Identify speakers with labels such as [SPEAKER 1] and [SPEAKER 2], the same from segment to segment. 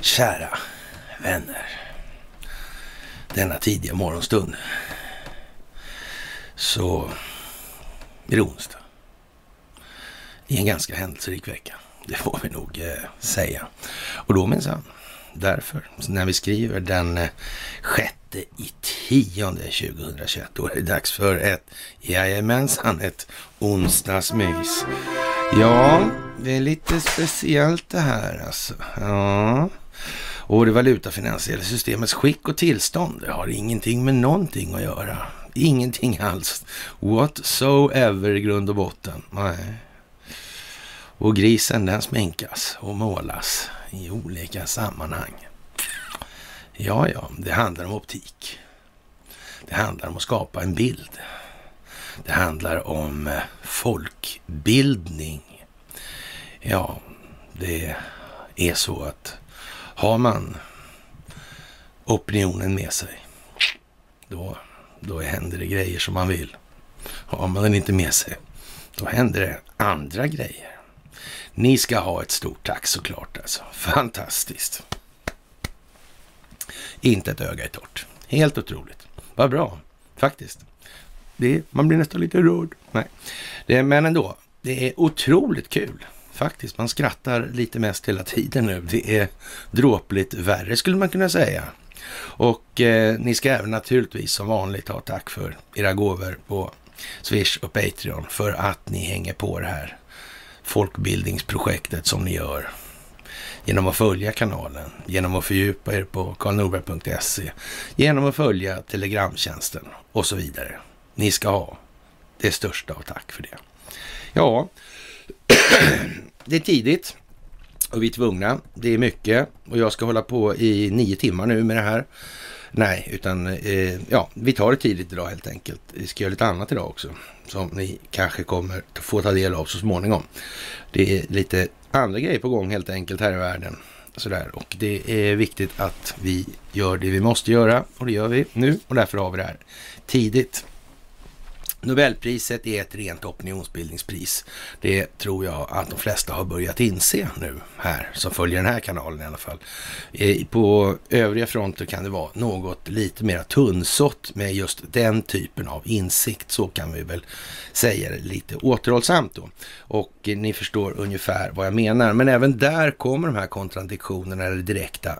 [SPEAKER 1] Kära vänner. Denna tidiga morgonstund så är det onsdag. I en ganska händelserik vecka. Det får vi nog eh, säga. Och då minsann, därför, när vi skriver den eh, sjätte i tionde 2021, då är det dags för ett, jajamensan, ett onsdagsmys. Ja, det är lite speciellt det här alltså. Ja. Och det valutafinansiella systemets skick och tillstånd det har ingenting med någonting att göra. Ingenting alls. Whatsoever i grund och botten. Nej. Och grisen den sminkas och målas i olika sammanhang. Ja, ja, det handlar om optik. Det handlar om att skapa en bild. Det handlar om eh, folkbildning. Ja, det är så att har man opinionen med sig, då, då händer det grejer som man vill. Har man den inte med sig, då händer det andra grejer. Ni ska ha ett stort tack såklart alltså. Fantastiskt. Inte ett öga är torrt. Helt otroligt. Vad bra, faktiskt. Det, man blir nästan lite rörd. Nej. Det, men ändå, det är otroligt kul faktiskt. Man skrattar lite mest hela tiden nu. Det är dråpligt värre skulle man kunna säga. Och eh, ni ska även naturligtvis som vanligt ha tack för era gåvor på Swish och Patreon för att ni hänger på det här folkbildningsprojektet som ni gör genom att följa kanalen, genom att fördjupa er på karlnorberg.se, genom att följa telegramtjänsten och så vidare. Ni ska ha det största av tack för det. Ja, det är tidigt och vi är tvungna. Det är mycket och jag ska hålla på i nio timmar nu med det här. Nej, utan eh, ja, vi tar det tidigt idag helt enkelt. Vi ska göra lite annat idag också som ni kanske kommer få ta del av så småningom. Det är lite andra grejer på gång helt enkelt här i världen. Sådär. Och det är viktigt att vi gör det vi måste göra och det gör vi nu och därför har vi det här tidigt. Nobelpriset är ett rent opinionsbildningspris. Det tror jag att de flesta har börjat inse nu här, som följer den här kanalen i alla fall. Eh, på övriga fronter kan det vara något lite mer tunnsått med just den typen av insikt. Så kan vi väl säga det lite återhållsamt då. Och eh, ni förstår ungefär vad jag menar. Men även där kommer de här kontradiktionerna eller direkta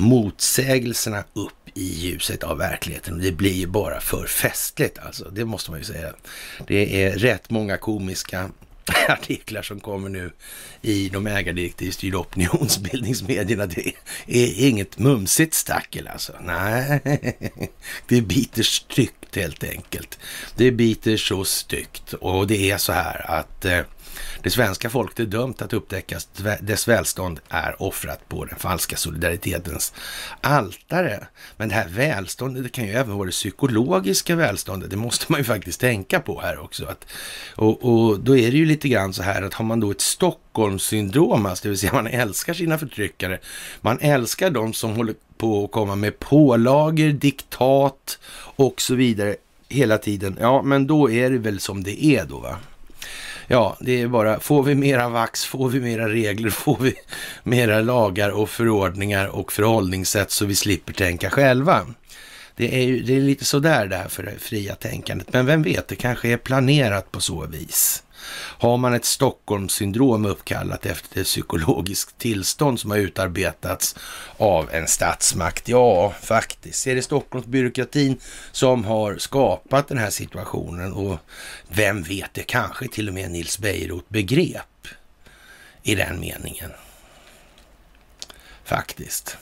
[SPEAKER 1] motsägelserna upp i ljuset av verkligheten. Det blir ju bara för festligt alltså, det måste man ju säga. Det är rätt många komiska artiklar som kommer nu i de ägardirektivstyrda opinionsbildningsmedierna. Det är inget mumsigt stackel alltså. Nej, det biter styggt helt enkelt. Det biter så styggt och det är så här att eh, det svenska folket är dömt att upptäckas. Dess välstånd är offrat på den falska solidaritetens altare. Men det här välståndet, det kan ju även vara det psykologiska välståndet. Det måste man ju faktiskt tänka på här också. Att, och, och då är det ju lite grann så här att har man då ett Stockholmssyndrom, alltså det vill säga man älskar sina förtryckare. Man älskar de som håller på att komma med pålager, diktat och så vidare hela tiden. Ja, men då är det väl som det är då va. Ja, det är bara, får vi mera vax, får vi mera regler, får vi mera lagar och förordningar och förhållningssätt så vi slipper tänka själva. Det är, ju, det är lite sådär det här för det fria tänkandet, men vem vet, det kanske är planerat på så vis. Har man ett Stockholmssyndrom uppkallat efter ett psykologiskt tillstånd som har utarbetats av en statsmakt? Ja, faktiskt. Är det Stockholmsbyråkratin som har skapat den här situationen? Och vem vet, det kanske till och med Nils Bejerot begrep i den meningen. Faktiskt.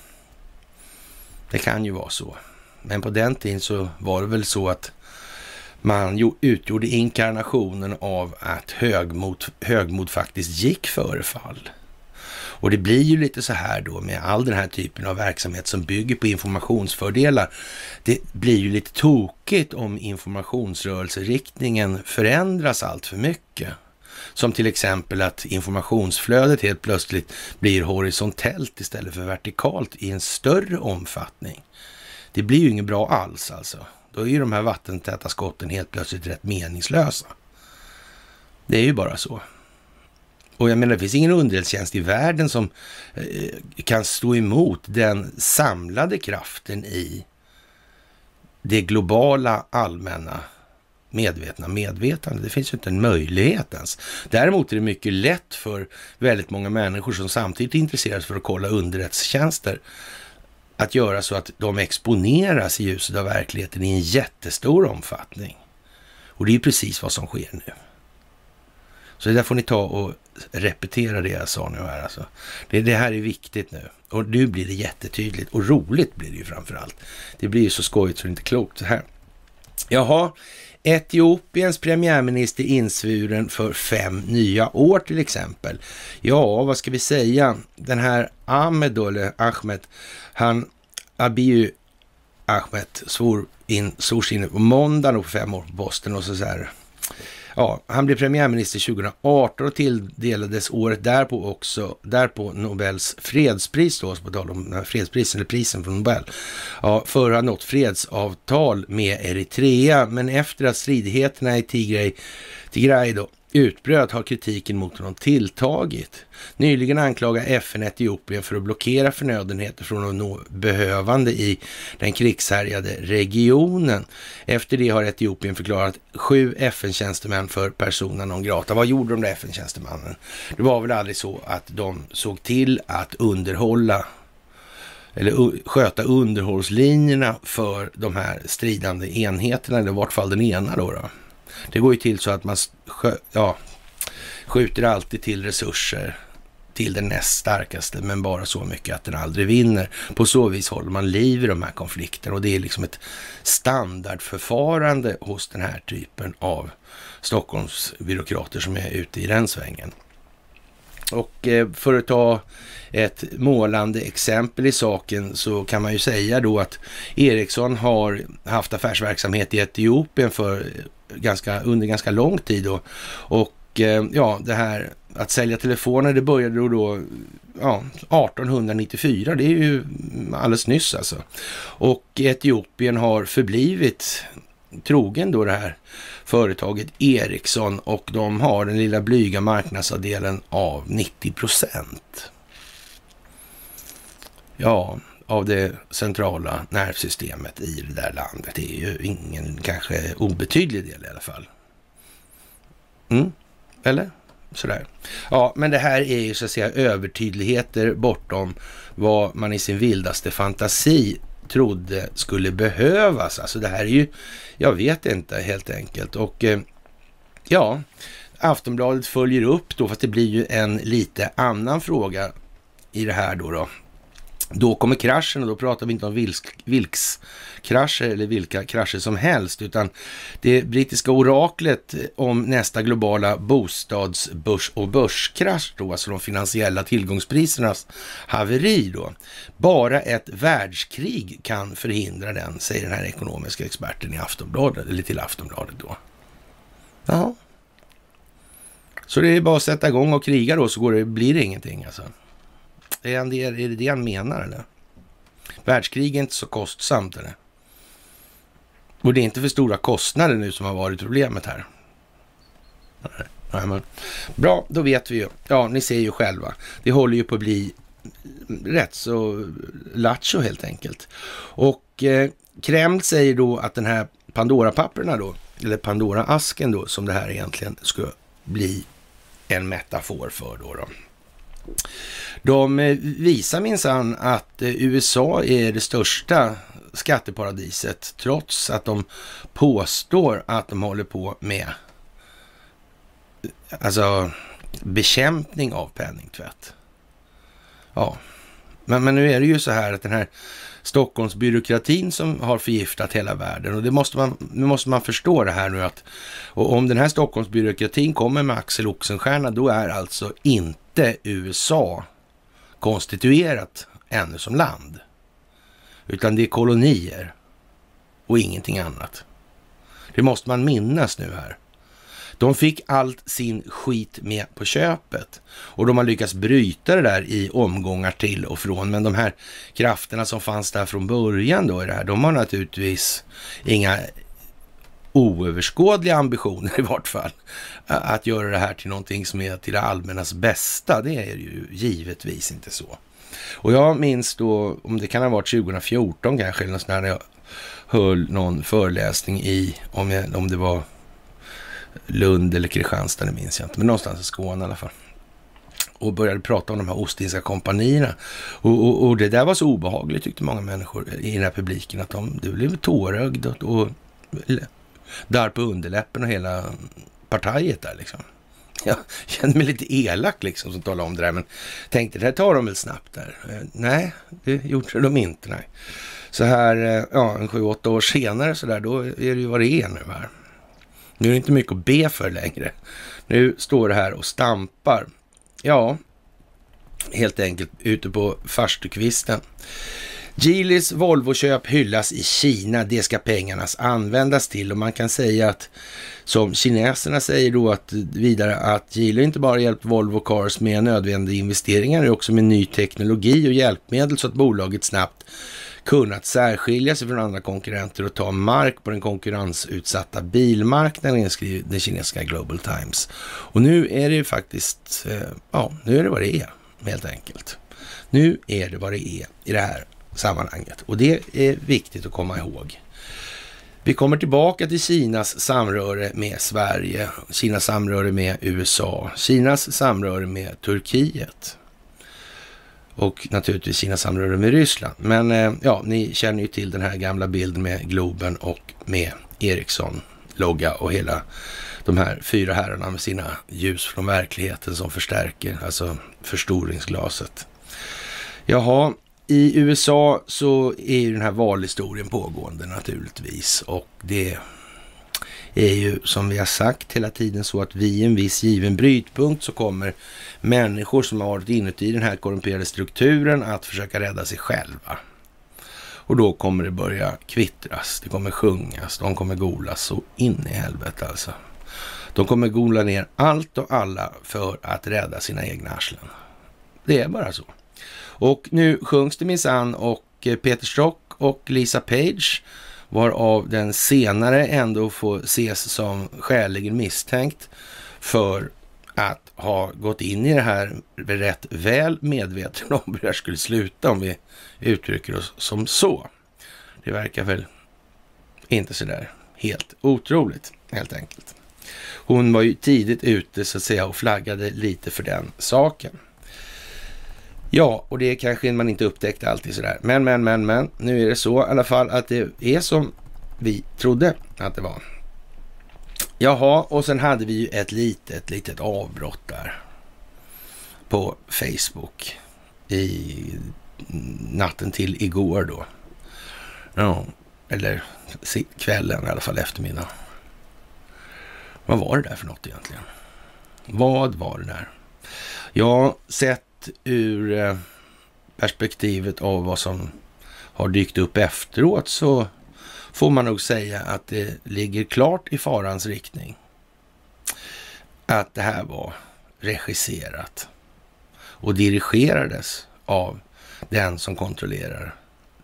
[SPEAKER 1] Det kan ju vara så. Men på den tiden så var det väl så att man utgjorde inkarnationen av att högmod, högmod faktiskt gick före fall. Och det blir ju lite så här då med all den här typen av verksamhet som bygger på informationsfördelar. Det blir ju lite tokigt om informationsrörelseriktningen förändras allt för mycket. Som till exempel att informationsflödet helt plötsligt blir horisontellt istället för vertikalt i en större omfattning. Det blir ju inget bra alls alltså. Då är ju de här vattentäta skotten helt plötsligt rätt meningslösa. Det är ju bara så. Och jag menar, det finns ingen underrättelsetjänst i världen som eh, kan stå emot den samlade kraften i det globala allmänna medvetna medvetande. Det finns ju inte en möjlighet ens. Däremot är det mycket lätt för väldigt många människor som samtidigt intresserar sig för att kolla underrättelsetjänster att göra så att de exponeras i ljuset av verkligheten i en jättestor omfattning. Och det är precis vad som sker nu. Så det där får ni ta och repetera det jag sa nu här alltså. Det, det här är viktigt nu. Och nu blir det jättetydligt och roligt blir det ju framför allt. Det blir ju så skojigt så det är inte klokt så här. Jaha, Etiopiens premiärminister insvuren för fem nya år till exempel. Ja, vad ska vi säga? Den här Ahmed då, eller Ahmed, han, Abiy Ahmed, svor in, svors in på måndagen på fem år på posten och så, så här Ja, han blev premiärminister 2018 och tilldelades året därpå också, därpå Nobels fredspris då, på tal om fredsprisen, eller prisen från Nobel, ja, för att ha nått fredsavtal med Eritrea. Men efter att stridigheterna i Tigray, Tigray då, utbröt har kritiken mot honom tilltagit. Nyligen anklagade FN Etiopien för att blockera förnödenheter från att nå behövande i den krigshärjade regionen. Efter det har Etiopien förklarat sju FN-tjänstemän för persona non grata. Vad gjorde de där FN-tjänstemännen? Det var väl aldrig så att de såg till att underhålla eller sköta underhållslinjerna för de här stridande enheterna, eller i vart fall den ena då. då. Det går ju till så att man ja, skjuter alltid till resurser till den näst starkaste, men bara så mycket att den aldrig vinner. På så vis håller man liv i de här konflikterna och det är liksom ett standardförfarande hos den här typen av Stockholmsbyråkrater som är ute i den svängen. Och eh, för att ta ett målande exempel i saken så kan man ju säga då att Ericsson har haft affärsverksamhet i Etiopien för eh, ganska, under ganska lång tid. Då. Och eh, ja, det här att sälja telefoner, det började då, då ja, 1894. Det är ju alldeles nyss alltså. Och Etiopien har förblivit trogen då det här företaget Ericsson och de har den lilla blyga marknadsandelen av 90 procent. Ja, av det centrala nervsystemet i det där landet. Det är ju ingen kanske obetydlig del i alla fall. Mm, eller? Sådär. Ja, men det här är ju så att säga övertydligheter bortom vad man i sin vildaste fantasi trodde skulle behövas. Alltså det här är ju, jag vet inte helt enkelt. Och eh, ja, Aftonbladet följer upp då, fast det blir ju en lite annan fråga i det här då. då. Då kommer kraschen och då pratar vi inte om vilks, vilkskrascher eller vilka krascher som helst, utan det brittiska oraklet om nästa globala bostadsbörs och börskrasch då, alltså de finansiella tillgångsprisernas haveri då. Bara ett världskrig kan förhindra den, säger den här ekonomiska experten i Aftonbladet, eller till Aftonbladet då. Ja. Så det är bara att sätta igång och kriga då, så går det, blir det ingenting alltså. Är, det, är det det han menar eller? Världskrig är inte så kostsamt eller? Och det är inte för stora kostnader nu som har varit problemet här. Nej, men. Bra, då vet vi ju. Ja, ni ser ju själva. Det håller ju på att bli rätt så lattjo helt enkelt. Och eh, Kreml säger då att den här Pandora-papperna då, eller Pandora-asken då, som det här egentligen ska bli en metafor för då. då. De eh, visar minsann att eh, USA är det största skatteparadiset trots att de påstår att de håller på med eh, alltså bekämpning av penningtvätt. Ja, men, men nu är det ju så här att den här Stockholmsbyråkratin som har förgiftat hela världen och det måste man, nu måste man förstå det här nu att och om den här Stockholmsbyråkratin kommer med Axel Oxenstierna då är alltså inte USA konstituerat ännu som land. Utan det är kolonier och ingenting annat. Det måste man minnas nu här. De fick allt sin skit med på köpet och de har lyckats bryta det där i omgångar till och från. Men de här krafterna som fanns där från början då i det här, de har naturligtvis inga oöverskådliga ambitioner i vart fall. Att göra det här till någonting som är till det allmännas bästa, det är ju givetvis inte så. Och jag minns då, om det kan ha varit 2014 kanske, eller något när jag höll någon föreläsning i, om, jag, om det var Lund eller Kristianstad, det minns jag inte, men någonstans i Skåne i alla fall. Och började prata om de här Ostindiska kompanierna. Och, och, och, det där var så obehagligt tyckte många människor i den här publiken, att de, det blev tårögd och, och där på underläppen och hela partiet där liksom. Jag kände mig lite elak liksom som talade om det där, men tänkte det här tar de väl snabbt där. Eh, nej, det gjorde de inte. Nej. Så här, eh, ja, en sju, åtta år senare så där, då är det ju vad det är nu här. Nu är det inte mycket att be för längre. Nu står det här och stampar. Ja, helt enkelt ute på farstukvisten. Geelys Volvoköp hyllas i Kina. Det ska pengarna användas till och man kan säga att som kineserna säger då att vidare att Geely inte bara hjälpt Volvo Cars med nödvändiga investeringar, utan också med ny teknologi och hjälpmedel så att bolaget snabbt kunnat särskilja sig från andra konkurrenter och ta mark på den konkurrensutsatta bilmarknaden, skriver den kinesiska Global Times. Och nu är det ju faktiskt, eh, ja, nu är det vad det är, helt enkelt. Nu är det vad det är i det här sammanhanget och det är viktigt att komma ihåg. Vi kommer tillbaka till Kinas samröre med Sverige, Kinas samröre med USA, Kinas samröre med Turkiet och naturligtvis Kinas samröre med Ryssland. Men eh, ja, ni känner ju till den här gamla bilden med Globen och med Ericsson-logga och hela de här fyra herrarna med sina ljus från verkligheten som förstärker, alltså förstoringsglaset. Jaha, i USA så är ju den här valhistorien pågående naturligtvis och det är ju som vi har sagt hela tiden så att vid en viss given brytpunkt så kommer människor som har varit inuti den här korrumperade strukturen att försöka rädda sig själva. Och då kommer det börja kvittras, det kommer sjungas, de kommer golas så in i helvete alltså. De kommer gola ner allt och alla för att rädda sina egna arslen. Det är bara så. Och nu sjungs det minsann och eh, Peter Strock och Lisa Page varav den senare ändå får ses som skäligen misstänkt för att ha gått in i det här rätt väl medveten om hur det här skulle sluta om vi uttrycker oss som så. Det verkar väl inte så där helt otroligt helt enkelt. Hon var ju tidigt ute så att säga och flaggade lite för den saken. Ja, och det kanske man inte upptäckte alltid sådär. Men, men, men, men. Nu är det så i alla fall att det är som vi trodde att det var. Jaha, och sen hade vi ju ett litet, litet avbrott där på Facebook i natten till igår då. Ja, eller kvällen i alla fall, eftermiddag. Vad var det där för något egentligen? Vad var det där? Ja, sett ur eh, perspektivet av vad som har dykt upp efteråt så får man nog säga att det ligger klart i farans riktning. Att det här var regisserat och dirigerades av den som kontrollerar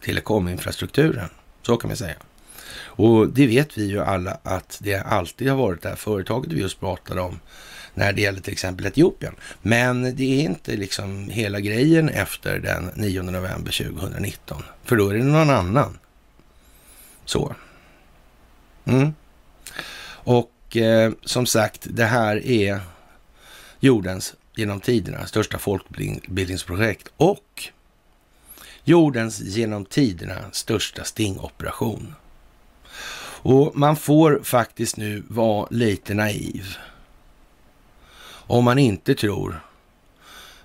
[SPEAKER 1] telekominfrastrukturen. Så kan man säga. Och det vet vi ju alla att det alltid har varit det här företaget vi just pratade om när det gäller till exempel Etiopien. Men det är inte liksom hela grejen efter den 9 november 2019. För då är det någon annan. Så. Mm. Och eh, som sagt, det här är jordens genom tiderna största folkbildningsprojekt och jordens genom tiderna största stingoperation. Och man får faktiskt nu vara lite naiv om man inte tror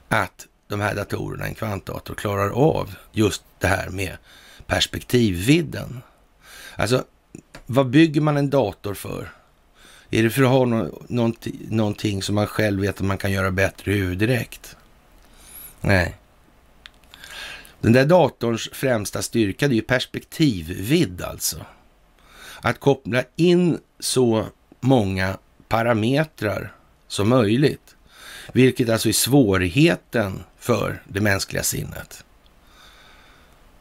[SPEAKER 1] att de här datorerna, en kvantdator, klarar av just det här med perspektivvidden. Alltså, vad bygger man en dator för? Är det för att ha no någonting, någonting som man själv vet att man kan göra bättre i direkt? Nej. Den där datorns främsta styrka, det är ju perspektivvidd alltså. Att koppla in så många parametrar som möjligt. Vilket alltså är svårigheten för det mänskliga sinnet.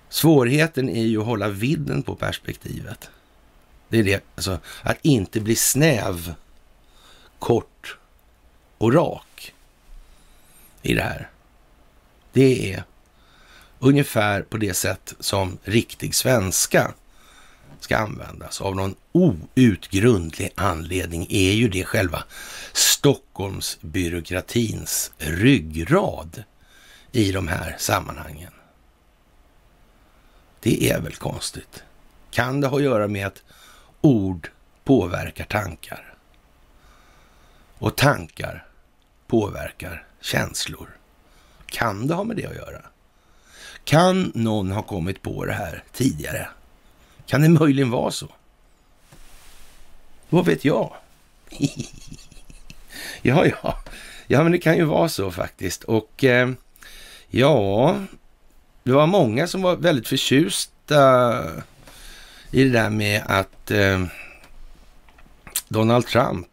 [SPEAKER 1] Svårigheten är ju att hålla vidden på perspektivet. Det är det, alltså att inte bli snäv, kort och rak i det här. Det är ungefär på det sätt som riktig svenska ska användas. Av någon outgrundlig anledning är ju det själva Stockholmsbyråkratins ryggrad i de här sammanhangen. Det är väl konstigt. Kan det ha att göra med att ord påverkar tankar? Och tankar påverkar känslor. Kan det ha med det att göra? Kan någon ha kommit på det här tidigare? Kan det möjligen vara så? Vad vet jag? ja, ja. Ja, men det kan ju vara så faktiskt. Och eh, ja, det var många som var väldigt förtjusta i det där med att eh, Donald Trump,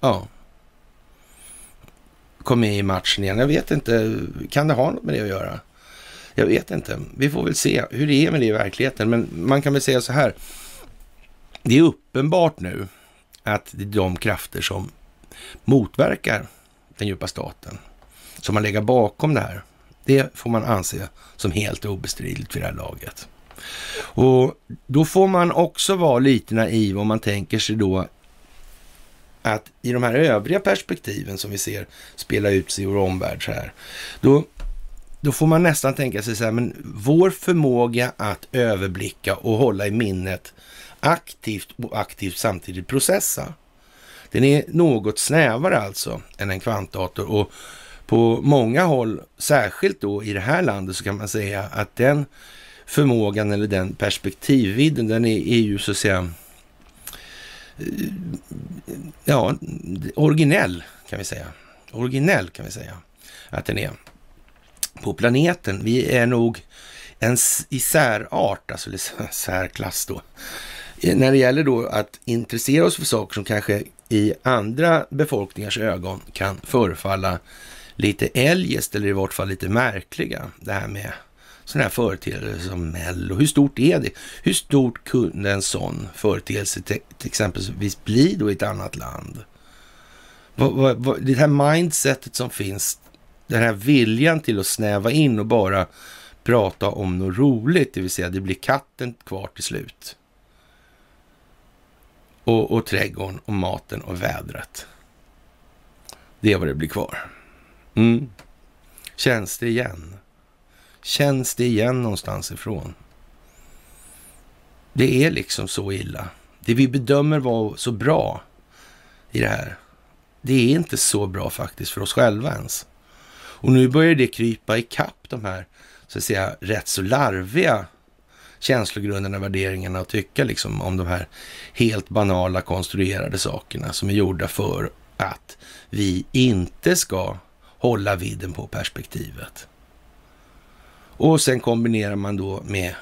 [SPEAKER 1] ja, kom med i matchen igen. Jag vet inte, kan det ha något med det att göra? Jag vet inte. Vi får väl se hur det är med det i verkligheten. Men man kan väl säga så här. Det är uppenbart nu att det är de krafter som motverkar den djupa staten, som har legat bakom det här. Det får man anse som helt obestridligt vid det här laget. Och då får man också vara lite naiv om man tänker sig då att i de här övriga perspektiven som vi ser spela ut sig i vår omvärld så här, då, då får man nästan tänka sig så här, men vår förmåga att överblicka och hålla i minnet aktivt och aktivt samtidigt processa, den är något snävare alltså än en kvantdator. Och på många håll, särskilt då i det här landet, så kan man säga att den förmågan eller den perspektivvidden, den är, är ju så att säga eh, ja, originell kan vi säga. Originell kan vi säga att den är på planeten. Vi är nog en i särart, alltså särklass då. När det gäller då att intressera oss för saker som kanske i andra befolkningars ögon kan förefalla lite eljest eller i vart fall lite märkliga. Det här med sådana här företeelser som Mello. Hur stort är det? Hur stort kunde en sån företeelse till, till exempelvis bli då i ett annat land? Vad, vad, vad, det här mindsetet som finns, den här viljan till att snäva in och bara prata om något roligt, det vill säga det blir katten kvar till slut. Och, och trädgården och maten och vädret. Det är vad det blir kvar. Mm. Känns det igen? Känns det igen någonstans ifrån? Det är liksom så illa. Det vi bedömer vara så bra i det här, det är inte så bra faktiskt för oss själva ens. Och nu börjar det krypa i kapp de här, så att säga, rätt så larviga känslogrunderna, värderingarna och tycka liksom om de här helt banala konstruerade sakerna som är gjorda för att vi inte ska hålla vidden på perspektivet. Och sen kombinerar man då med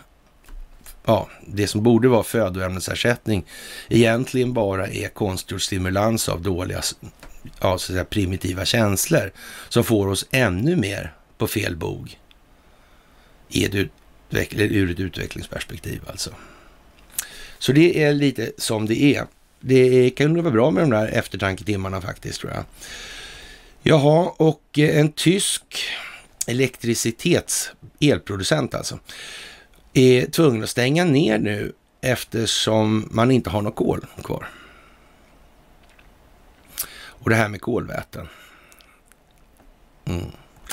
[SPEAKER 1] ja, det som borde vara födoämnesersättning egentligen bara är konstgjord stimulans av dåliga, ja, så att säga, primitiva känslor som får oss ännu mer på fel bog i ett ur ett utvecklingsperspektiv alltså. Så det är lite som det är. Det kan nog vara bra med de där eftertanketimmarna faktiskt tror jag. Jaha, och eh, en tysk elektricitets elproducent alltså, är tvungen att stänga ner nu eftersom man inte har något kol kvar. Och det här med kolväten. Mm.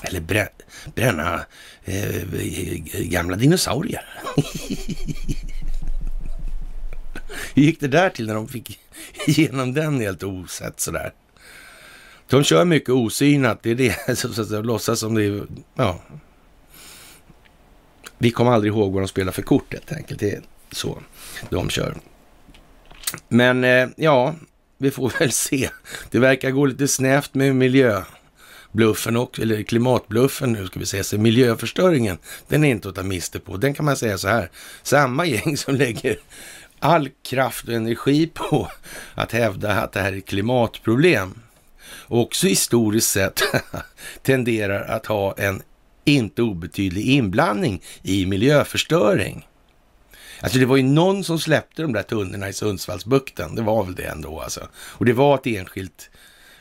[SPEAKER 1] Eller brä bränna eh, gamla dinosaurier. Hur gick det där till när de fick igenom den helt osett sådär? De kör mycket osynat, det är det, som låtsas som det är, ja. Vi kommer aldrig ihåg vad de spelar för kort helt enkelt, det är så de kör. Men eh, ja, vi får väl se. Det verkar gå lite snävt med miljöbluffen och, eller klimatbluffen nu ska vi säga. Så miljöförstöringen, den är inte att ta miste på. Den kan man säga så här. Samma gäng som lägger all kraft och energi på att hävda att det här är ett klimatproblem också historiskt sett tenderar att ha en inte obetydlig inblandning i miljöförstöring. Alltså det var ju någon som släppte de där tunnorna i Sundsvallsbukten. Det var väl det ändå alltså. Och det var ett enskilt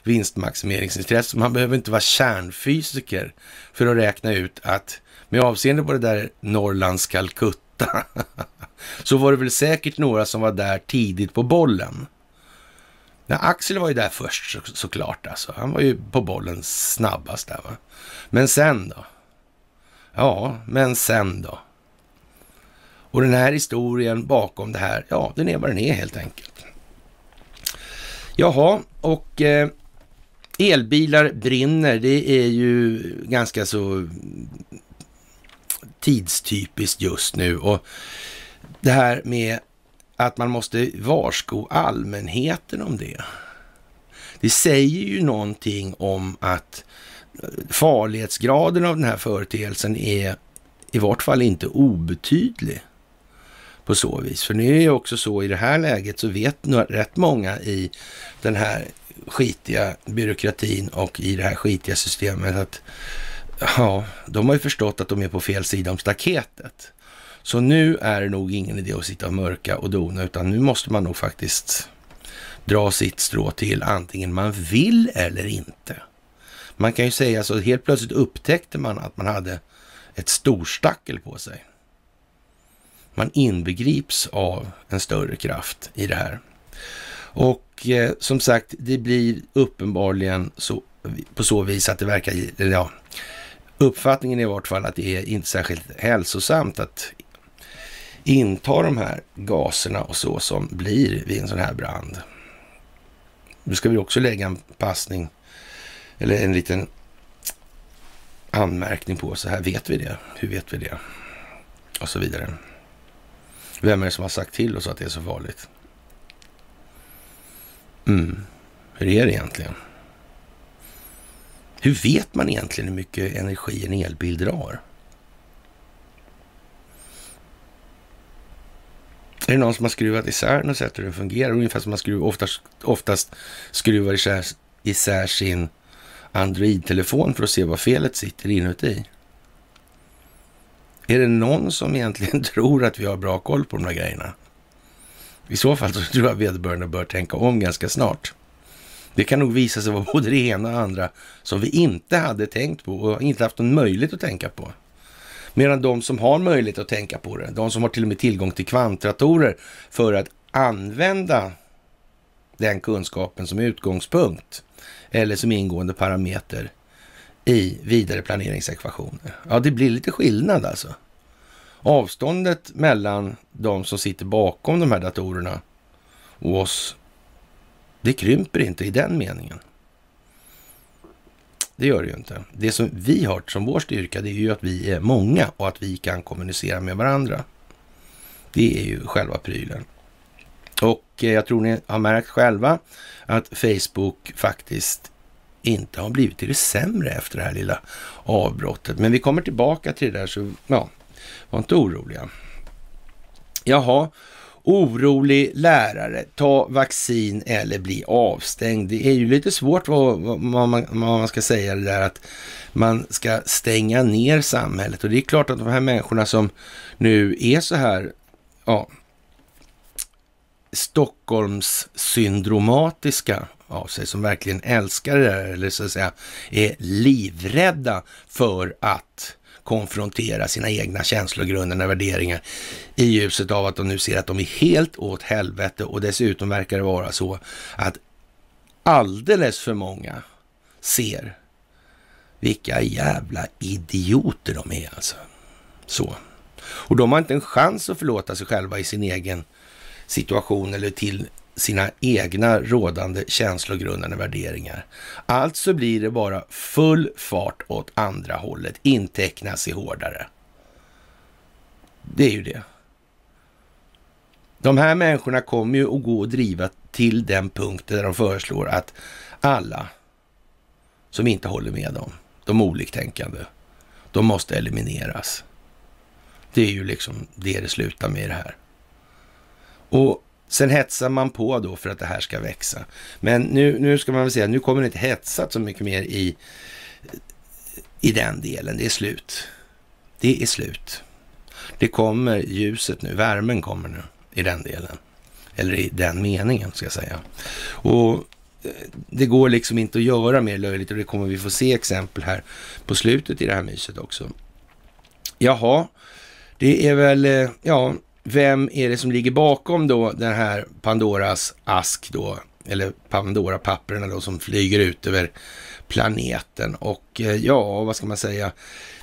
[SPEAKER 1] vinstmaximeringsintresse. Man behöver inte vara kärnfysiker för att räkna ut att med avseende på det där Norrlands Calcutta så var det väl säkert några som var där tidigt på bollen. Ja, Axel var ju där först så, såklart alltså. Han var ju på bollen snabbast där va. Men sen då? Ja, men sen då? Och den här historien bakom det här, ja, den är vad den är helt enkelt. Jaha, och eh, elbilar brinner, det är ju ganska så tidstypiskt just nu. Och det här med att man måste varsko allmänheten om det. Det säger ju någonting om att farlighetsgraden av den här företeelsen är i vart fall inte obetydlig på så vis. För nu är det också så i det här läget så vet rätt många i den här skitiga byråkratin och i det här skitiga systemet att ja, de har ju förstått att de är på fel sida om staketet. Så nu är det nog ingen idé att sitta och mörka och dona, utan nu måste man nog faktiskt dra sitt strå till, antingen man vill eller inte. Man kan ju säga så, helt plötsligt upptäckte man att man hade ett storstackel på sig. Man inbegrips av en större kraft i det här. Och eh, som sagt, det blir uppenbarligen så, på så vis att det verkar, eller ja, uppfattningen är i vart fall att det är inte särskilt hälsosamt att inta de här gaserna och så som blir vid en sån här brand. Nu ska vi också lägga en passning eller en liten anmärkning på så här vet vi det. Hur vet vi det? Och så vidare. Vem är det som har sagt till oss att det är så farligt? Mm. Hur är det egentligen? Hur vet man egentligen hur mycket energi en elbil drar? Är det någon som har skruvat isär och sett hur den fungerar? Ungefär som man skruv, oftast, oftast skruvar isär, isär sin Android-telefon för att se vad felet sitter inuti. Är det någon som egentligen tror att vi har bra koll på de här grejerna? I så fall så tror jag vederbörande bör tänka om ganska snart. Det kan nog visa sig vara både det ena och andra som vi inte hade tänkt på och inte haft någon möjlighet att tänka på. Medan de som har möjlighet att tänka på det, de som har till och med tillgång till kvantratorer för att använda den kunskapen som utgångspunkt eller som ingående parameter i vidare planeringsekvationer. Ja, det blir lite skillnad alltså. Avståndet mellan de som sitter bakom de här datorerna och oss, det krymper inte i den meningen. Det gör det ju inte. Det som vi har som vår styrka, det är ju att vi är många och att vi kan kommunicera med varandra. Det är ju själva prylen. Och eh, jag tror ni har märkt själva att Facebook faktiskt inte har blivit till det sämre efter det här lilla avbrottet. Men vi kommer tillbaka till det där, så ja, var inte oroliga. Jaha, orolig lärare, ta vaccin eller bli avstängd. Det är ju lite svårt vad, vad, man, vad man ska säga det där att man ska stänga ner samhället. Och det är klart att de här människorna som nu är så här, ja, Stockholms syndromatiska av sig, som verkligen älskar det där, eller så att säga är livrädda för att konfrontera sina egna känslogrunder och värderingar i ljuset av att de nu ser att de är helt åt helvete och dessutom verkar det vara så att alldeles för många ser vilka jävla idioter de är alltså. Så. Och de har inte en chans att förlåta sig själva i sin egen situation eller till sina egna rådande känslogrundande värderingar. Alltså blir det bara full fart åt andra hållet, inteckna sig hårdare. Det är ju det. De här människorna kommer ju att gå och driva till den punkten där de föreslår att alla som inte håller med dem, de oliktänkande, de måste elimineras. Det är ju liksom det det slutar med i det här. Och Sen hetsar man på då för att det här ska växa. Men nu, nu ska man väl säga, nu kommer det inte hetsat så mycket mer i, i den delen. Det är slut. Det är slut. Det kommer ljuset nu, värmen kommer nu i den delen. Eller i den meningen ska jag säga. Och eh, det går liksom inte att göra mer löjligt och det kommer vi få se exempel här på slutet i det här myset också. Jaha, det är väl, eh, ja, vem är det som ligger bakom då den här Pandoras ask då, eller Pandora-papperna då som flyger ut över planeten och eh, ja, vad ska man säga?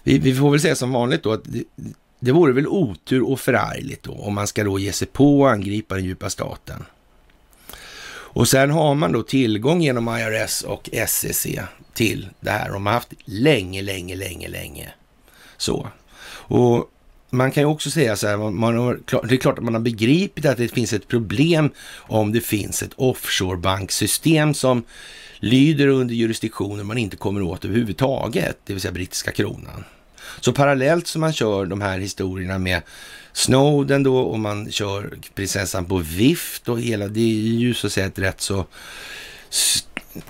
[SPEAKER 1] Vi, vi får väl säga som vanligt då att det, det vore väl otur och förargligt då om man ska då ge sig på och angripa den djupa staten. Och sen har man då tillgång genom IRS och SEC till det här. De har haft länge, länge, länge, länge. Så. Och man kan ju också säga så här, man har, det är klart att man har begripit att det finns ett problem om det finns ett offshore-banksystem som lyder under jurisdiktioner man inte kommer åt överhuvudtaget, det vill säga brittiska kronan. Så parallellt som man kör de här historierna med Snowden då och man kör prinsessan på vift och hela, det är ju så att säga ett rätt så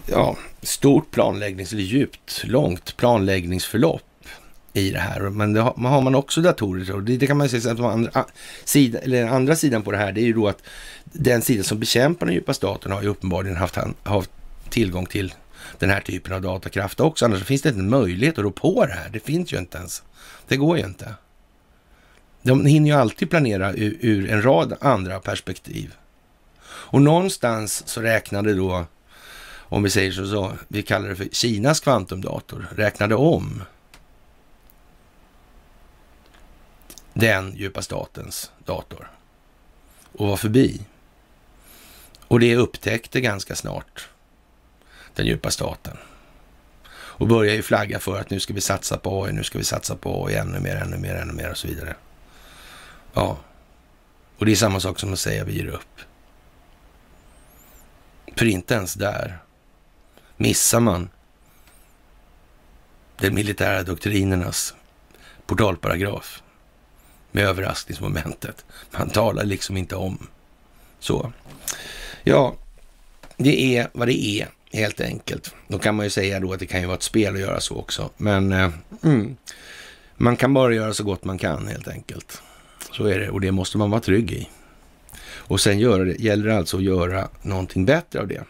[SPEAKER 1] ja, stort planläggnings, eller djupt, långt planläggningsförlopp i det här. Men det har, har man också datorer och det, det kan man säga att andra, ah, sida, eller andra sidan på det här, det är ju då att den sida som bekämpar den djupa staten har ju uppenbarligen haft, haft tillgång till den här typen av datakraft också. Annars finns det inte en möjlighet att rå på det här. Det finns ju inte ens. Det går ju inte. De hinner ju alltid planera ur, ur en rad andra perspektiv. Och någonstans så räknade då, om vi säger så, så, vi kallar det för Kinas kvantumdator, räknade om den djupa statens dator och var förbi. Och det upptäckte ganska snart den djupa staten. Och börjar ju flagga för att nu ska vi satsa på AI, nu ska vi satsa på AI ännu mer, ännu mer, ännu mer och så vidare. Ja, och det är samma sak som att säga vi ger upp. För inte ens där missar man den militära doktrinernas portalparagraf med överraskningsmomentet. Man talar liksom inte om så. Ja, det är vad det är helt enkelt. Då kan man ju säga då att det kan ju vara ett spel att göra så också. Men eh, mm, man kan bara göra så gott man kan helt enkelt. Så är det och det måste man vara trygg i. Och sen gör det, gäller det alltså att göra någonting bättre av det.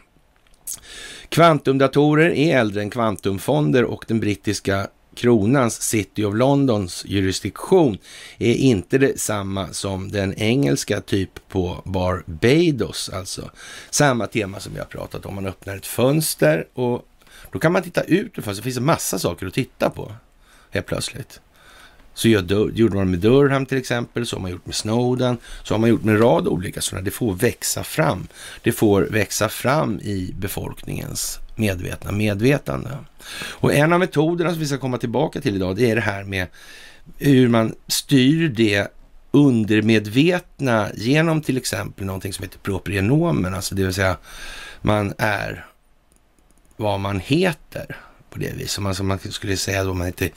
[SPEAKER 1] Kvantumdatorer är äldre än kvantumfonder och den brittiska kronans City of Londons jurisdiktion är inte detsamma som den engelska typ på Barbados, alltså samma tema som vi har pratat om. Man öppnar ett fönster och då kan man titta ut ur fönstret. Det finns en massa saker att titta på helt plötsligt. Så gjorde man med Durham till exempel, så har man gjort med Snowden, så har man gjort med en rad olika sådana. Det får växa fram. Det får växa fram i befolkningens medvetna medvetande. Och en av metoderna som vi ska komma tillbaka till idag, det är det här med hur man styr det undermedvetna genom till exempel någonting som heter proprienomen, alltså det vill säga man är vad man heter på det viset. Som alltså man skulle säga då man inte,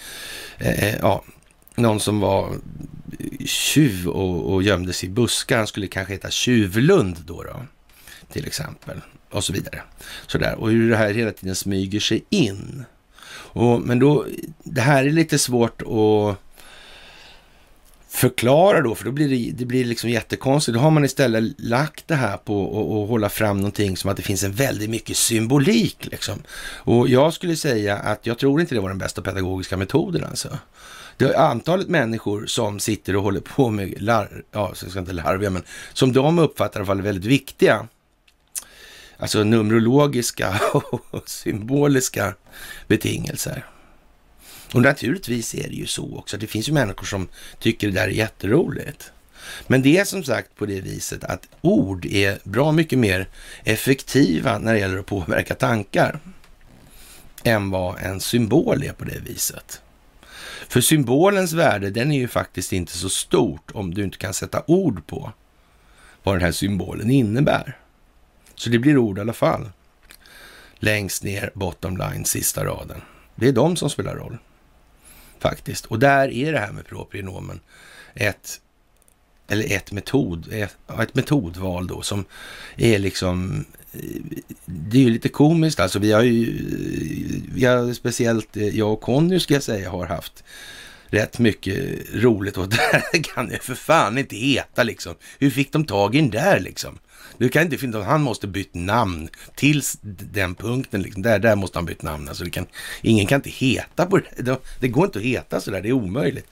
[SPEAKER 1] eh, eh, ja, någon som var tjuv och, och gömde sig i buskar, han skulle kanske heta Tjuvlund då, då till exempel och så vidare. Sådär. Och hur det här hela tiden smyger sig in. Och, men då, det här är lite svårt att förklara då, för då blir det, det blir liksom jättekonstigt. Då har man istället lagt det här på att hålla fram någonting som att det finns en väldigt mycket symbolik. Liksom. Och jag skulle säga att jag tror inte det var den bästa pedagogiska metoden alltså. Det antalet människor som sitter och håller på med, lar, ja, jag ska inte larviga, men som de uppfattar i alla fall väldigt viktiga alltså numerologiska och symboliska betingelser. Och naturligtvis är det ju så också. Det finns ju människor som tycker det där är jätteroligt. Men det är som sagt på det viset att ord är bra mycket mer effektiva när det gäller att påverka tankar än vad en symbol är på det viset. För symbolens värde, den är ju faktiskt inte så stort om du inte kan sätta ord på vad den här symbolen innebär. Så det blir ord i alla fall. Längst ner, bottom line, sista raden. Det är de som spelar roll. Faktiskt. Och där är det här med propionomen. ett, eller ett metod, ett, ett metodval då som är liksom det är ju lite komiskt alltså. Vi har ju, vi har speciellt jag och Conny ska jag säga har haft rätt mycket roligt och det här kan det för fan inte heta liksom. Hur fick de tag i den där liksom? Du kan inte finna, han måste bytt namn till den punkten. Liksom. Där, där måste han bytt namn. Alltså det kan, ingen kan inte heta på det. Det går inte att heta sådär, det är omöjligt.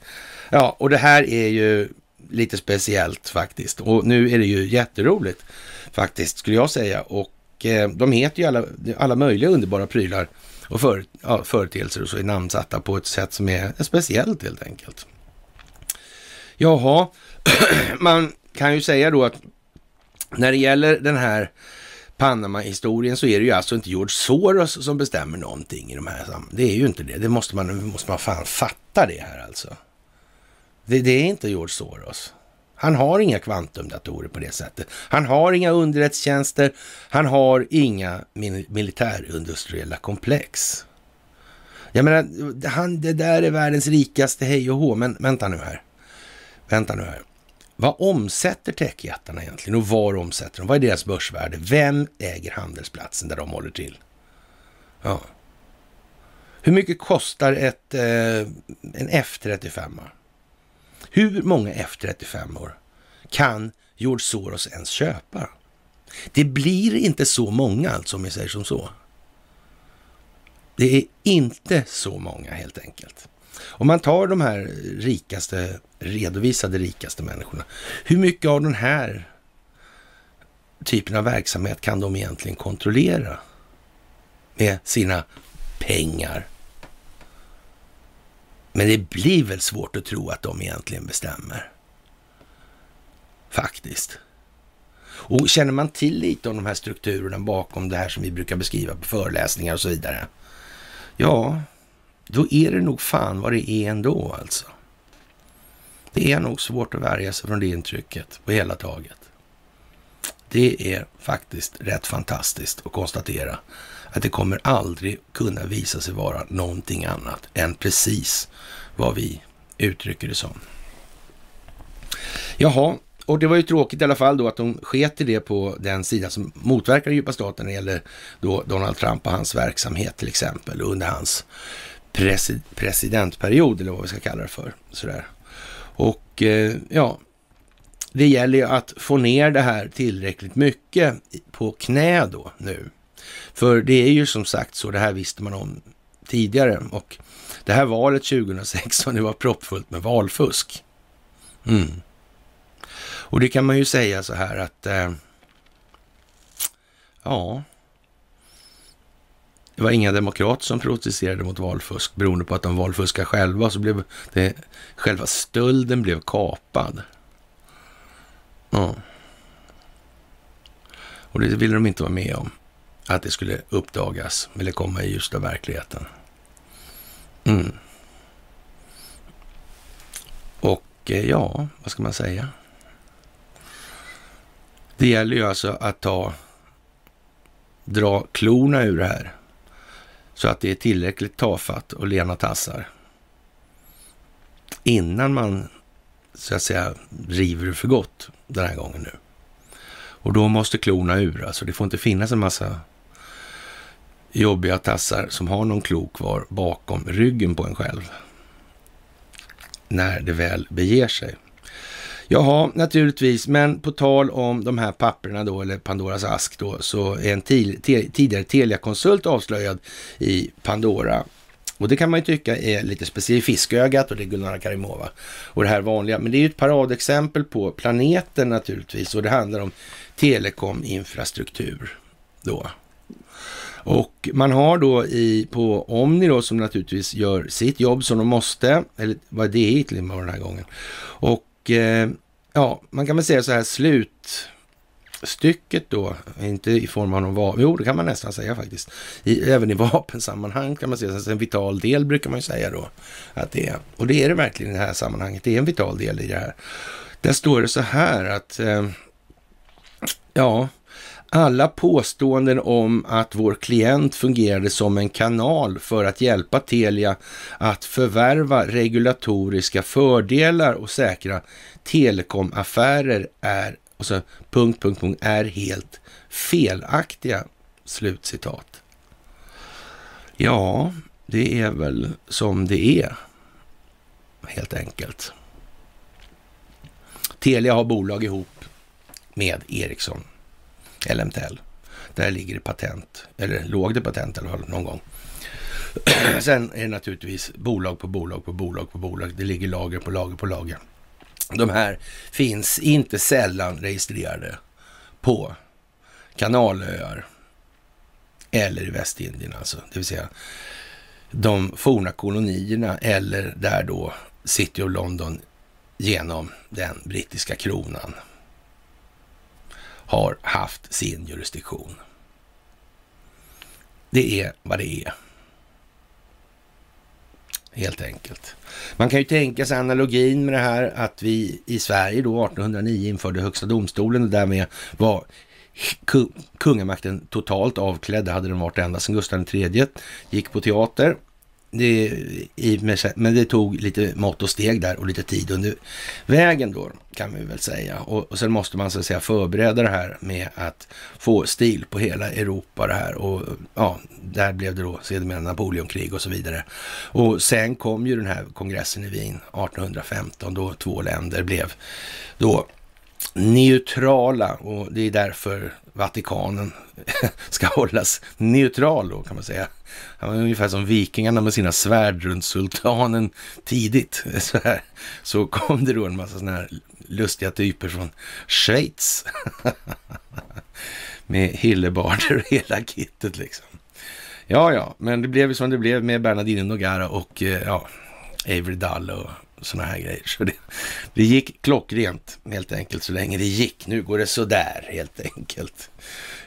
[SPEAKER 1] Ja, och det här är ju lite speciellt faktiskt. Och nu är det ju jätteroligt faktiskt, skulle jag säga. Och eh, de heter ju alla, alla möjliga underbara prylar och för, ja, företeelser och så är namnsatta på ett sätt som är speciellt helt enkelt. Jaha, man kan ju säga då att när det gäller den här Panama-historien så är det ju alltså inte George Soros som bestämmer någonting i de här sammanhangen. Det är ju inte det. Det måste man, måste man fan fatta det här alltså. Det, det är inte George Soros. Han har inga kvantumdatorer på det sättet. Han har inga underrättelsetjänster. Han har inga militärindustriella komplex. Jag menar, han, det där är världens rikaste hej och hå. Men vänta nu här. Vänta nu här. Vad omsätter techjättarna egentligen och var omsätter de? Vad är deras börsvärde? Vem äger handelsplatsen där de håller till? Ja. Hur mycket kostar ett, eh, en F35? Hur många F35 kan George Soros ens köpa? Det blir inte så många alltså, om jag säger som så. Det är inte så många helt enkelt. Om man tar de här rikaste, redovisade rikaste människorna, hur mycket av den här typen av verksamhet kan de egentligen kontrollera med sina pengar? Men det blir väl svårt att tro att de egentligen bestämmer. Faktiskt. Och känner man till lite om de här strukturerna bakom det här som vi brukar beskriva på föreläsningar och så vidare. Ja, då är det nog fan vad det är ändå alltså. Det är nog svårt att värja sig från det intrycket på hela taget. Det är faktiskt rätt fantastiskt att konstatera att det kommer aldrig kunna visa sig vara någonting annat än precis vad vi uttrycker det som. Jaha, och det var ju tråkigt i alla fall då att de sket i det på den sida som motverkar den djupa staten när det gäller då Donald Trump och hans verksamhet till exempel under hans presi presidentperiod eller vad vi ska kalla det för. Sådär. Och eh, ja, det gäller ju att få ner det här tillräckligt mycket på knä då nu. För det är ju som sagt så, det här visste man om tidigare och det här valet 2016, det var proppfullt med valfusk. Mm. Och det kan man ju säga så här att, eh, ja, det var inga demokrater som protesterade mot valfusk beroende på att de valfuskade själva, så blev det, själva stölden blev kapad. Ja. Och det ville de inte vara med om, att det skulle uppdagas eller komma i ljuset av verkligheten. Mm. Och eh, ja, vad ska man säga? Det gäller ju alltså att ta, dra klorna ur det här så att det är tillräckligt tafatt och lena tassar innan man så att säga river för gott den här gången nu. Och då måste klorna ur, alltså det får inte finnas en massa jobbiga tassar som har någon klo kvar bakom ryggen på en själv. När det väl beger sig. Jaha, naturligtvis, men på tal om de här papperna då, eller Pandoras ask då, så är en tidigare Telia-konsult avslöjad i Pandora. Och det kan man ju tycka är lite speciellt fiskögat och det är Gulnara Karimova och det här vanliga. Men det är ju ett paradexempel på planeten naturligtvis och det handlar om telekominfrastruktur då. Och man har då i, på Omni då som naturligtvis gör sitt jobb som de måste, eller vad det är var den här gången. Och eh, ja, man kan väl säga så här slutstycket då, inte i form av någon vapen, jo det kan man nästan säga faktiskt. I, även i vapensammanhang kan man säga, så en vital del brukar man ju säga då. Att det är, och det är det verkligen i det här sammanhanget, det är en vital del i det här. Där står det så här att, eh, ja, alla påståenden om att vår klient fungerade som en kanal för att hjälpa Telia att förvärva regulatoriska fördelar och säkra telekomaffärer är, och så, punkt, punkt, punkt, är helt felaktiga. Slutcitat. Ja, det är väl som det är. helt enkelt. Telia har bolag ihop med Ericsson, LMTL. Där ligger det patent, eller låg det patent i alla fall någon gång. Sen är det naturligtvis bolag på bolag på bolag på bolag. Det ligger lager på lager på lager. De här finns inte sällan registrerade på kanalöar eller i Västindien alltså. Det vill säga de forna kolonierna eller där då City of London genom den brittiska kronan har haft sin jurisdiktion. Det är vad det är. Helt enkelt. Man kan ju tänka sig analogin med det här att vi i Sverige då 1809 införde Högsta domstolen och därmed var kungamakten totalt avklädd. Det hade den varit ända sedan Gustav III gick på teater. Det, i, men det tog lite mått och steg där och lite tid under vägen då, kan vi väl säga. Och, och sen måste man så att säga förbereda det här med att få stil på hela Europa det här. Och ja, där blev det då sedermera Napoleonkrig och så vidare. Och sen kom ju den här kongressen i Wien 1815 då två länder blev då neutrala och det är därför Vatikanen ska hållas neutral då kan man säga. Han var ungefär som vikingarna med sina svärd runt sultanen tidigt. Så, här. så kom det då en massa sådana här lustiga typer från Schweiz. med hillebarder och hela kittet liksom. Ja, ja, men det blev som det blev med Bernardino Nogara och eh, ja, Avery Dull och sådana här grejer. Så det, det gick klockrent helt enkelt så länge det gick. Nu går det sådär helt enkelt.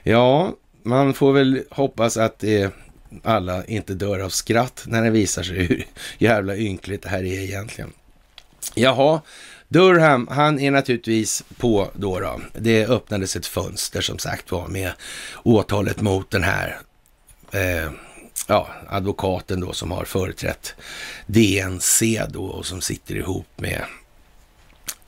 [SPEAKER 1] Ja, man får väl hoppas att det alla inte dör av skratt när det visar sig hur jävla ynkligt det här är egentligen. Jaha, Durham, han är naturligtvis på då, då. Det öppnades ett fönster som sagt var med åtalet mot den här eh, ja, advokaten då som har företrätt DNC då och som sitter ihop med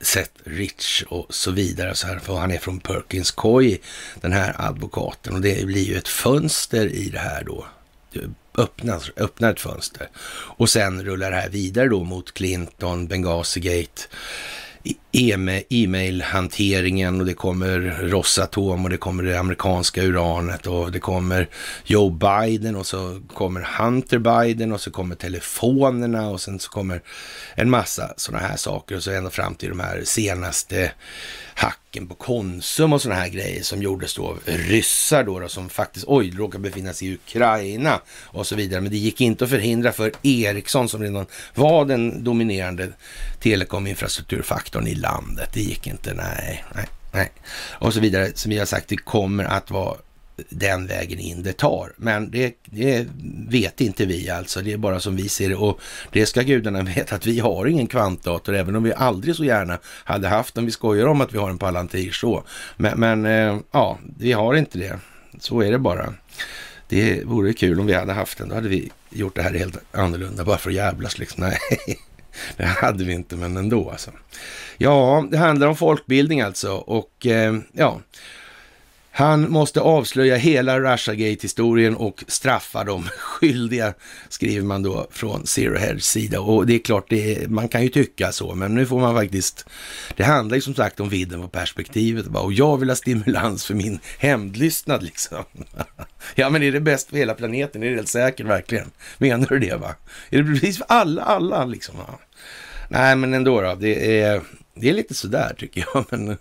[SPEAKER 1] Seth Rich och så vidare. Så här, för han är från Perkins Coy, den här advokaten. Och det blir ju ett fönster i det här då. Det öppnas, öppnar ett fönster. Och sen rullar det här vidare då mot Clinton, Benghazi-gate, e-mailhanteringen och det kommer Rosatom och det kommer det amerikanska uranet och det kommer Joe Biden och så kommer Hunter Biden och så kommer telefonerna och sen så kommer en massa sådana här saker och så ända fram till de här senaste hacken på Konsum och sådana här grejer som gjordes då av ryssar då, då som faktiskt, oj, råkar befinna sig i Ukraina och så vidare. Men det gick inte att förhindra för Ericsson som redan var den dominerande telekominfrastrukturfaktorn i landet. Det gick inte, nej, nej, nej. Och så vidare. Som vi har sagt, det kommer att vara den vägen in det tar. Men det, det, vet inte vi alltså. Det är bara som vi ser det. Och det ska gudarna veta att vi har ingen kvantdator, även om vi aldrig så gärna hade haft den. Vi skojar om att vi har en Palantir så. Men, men eh, ja, vi har inte det. Så är det bara. Det vore kul om vi hade haft den. Då hade vi gjort det här helt annorlunda, bara för att jävlas liksom. Nej, det hade vi inte, men ändå alltså. Ja, det handlar om folkbildning alltså. Och eh, ja, han måste avslöja hela Russiagate-historien och straffa de skyldiga, skriver man då från Zero Hedge sida. Och det är klart, det är, man kan ju tycka så, men nu får man faktiskt... Det handlar ju som sagt om vidden på perspektivet. Och jag vill ha stimulans för min hämndlystnad liksom. ja, men är det bäst för hela planeten? Är det helt säkert verkligen? Menar du det va? Är det precis för alla, alla liksom? Va? Nej, men ändå då. Det är det är lite sådär tycker jag, men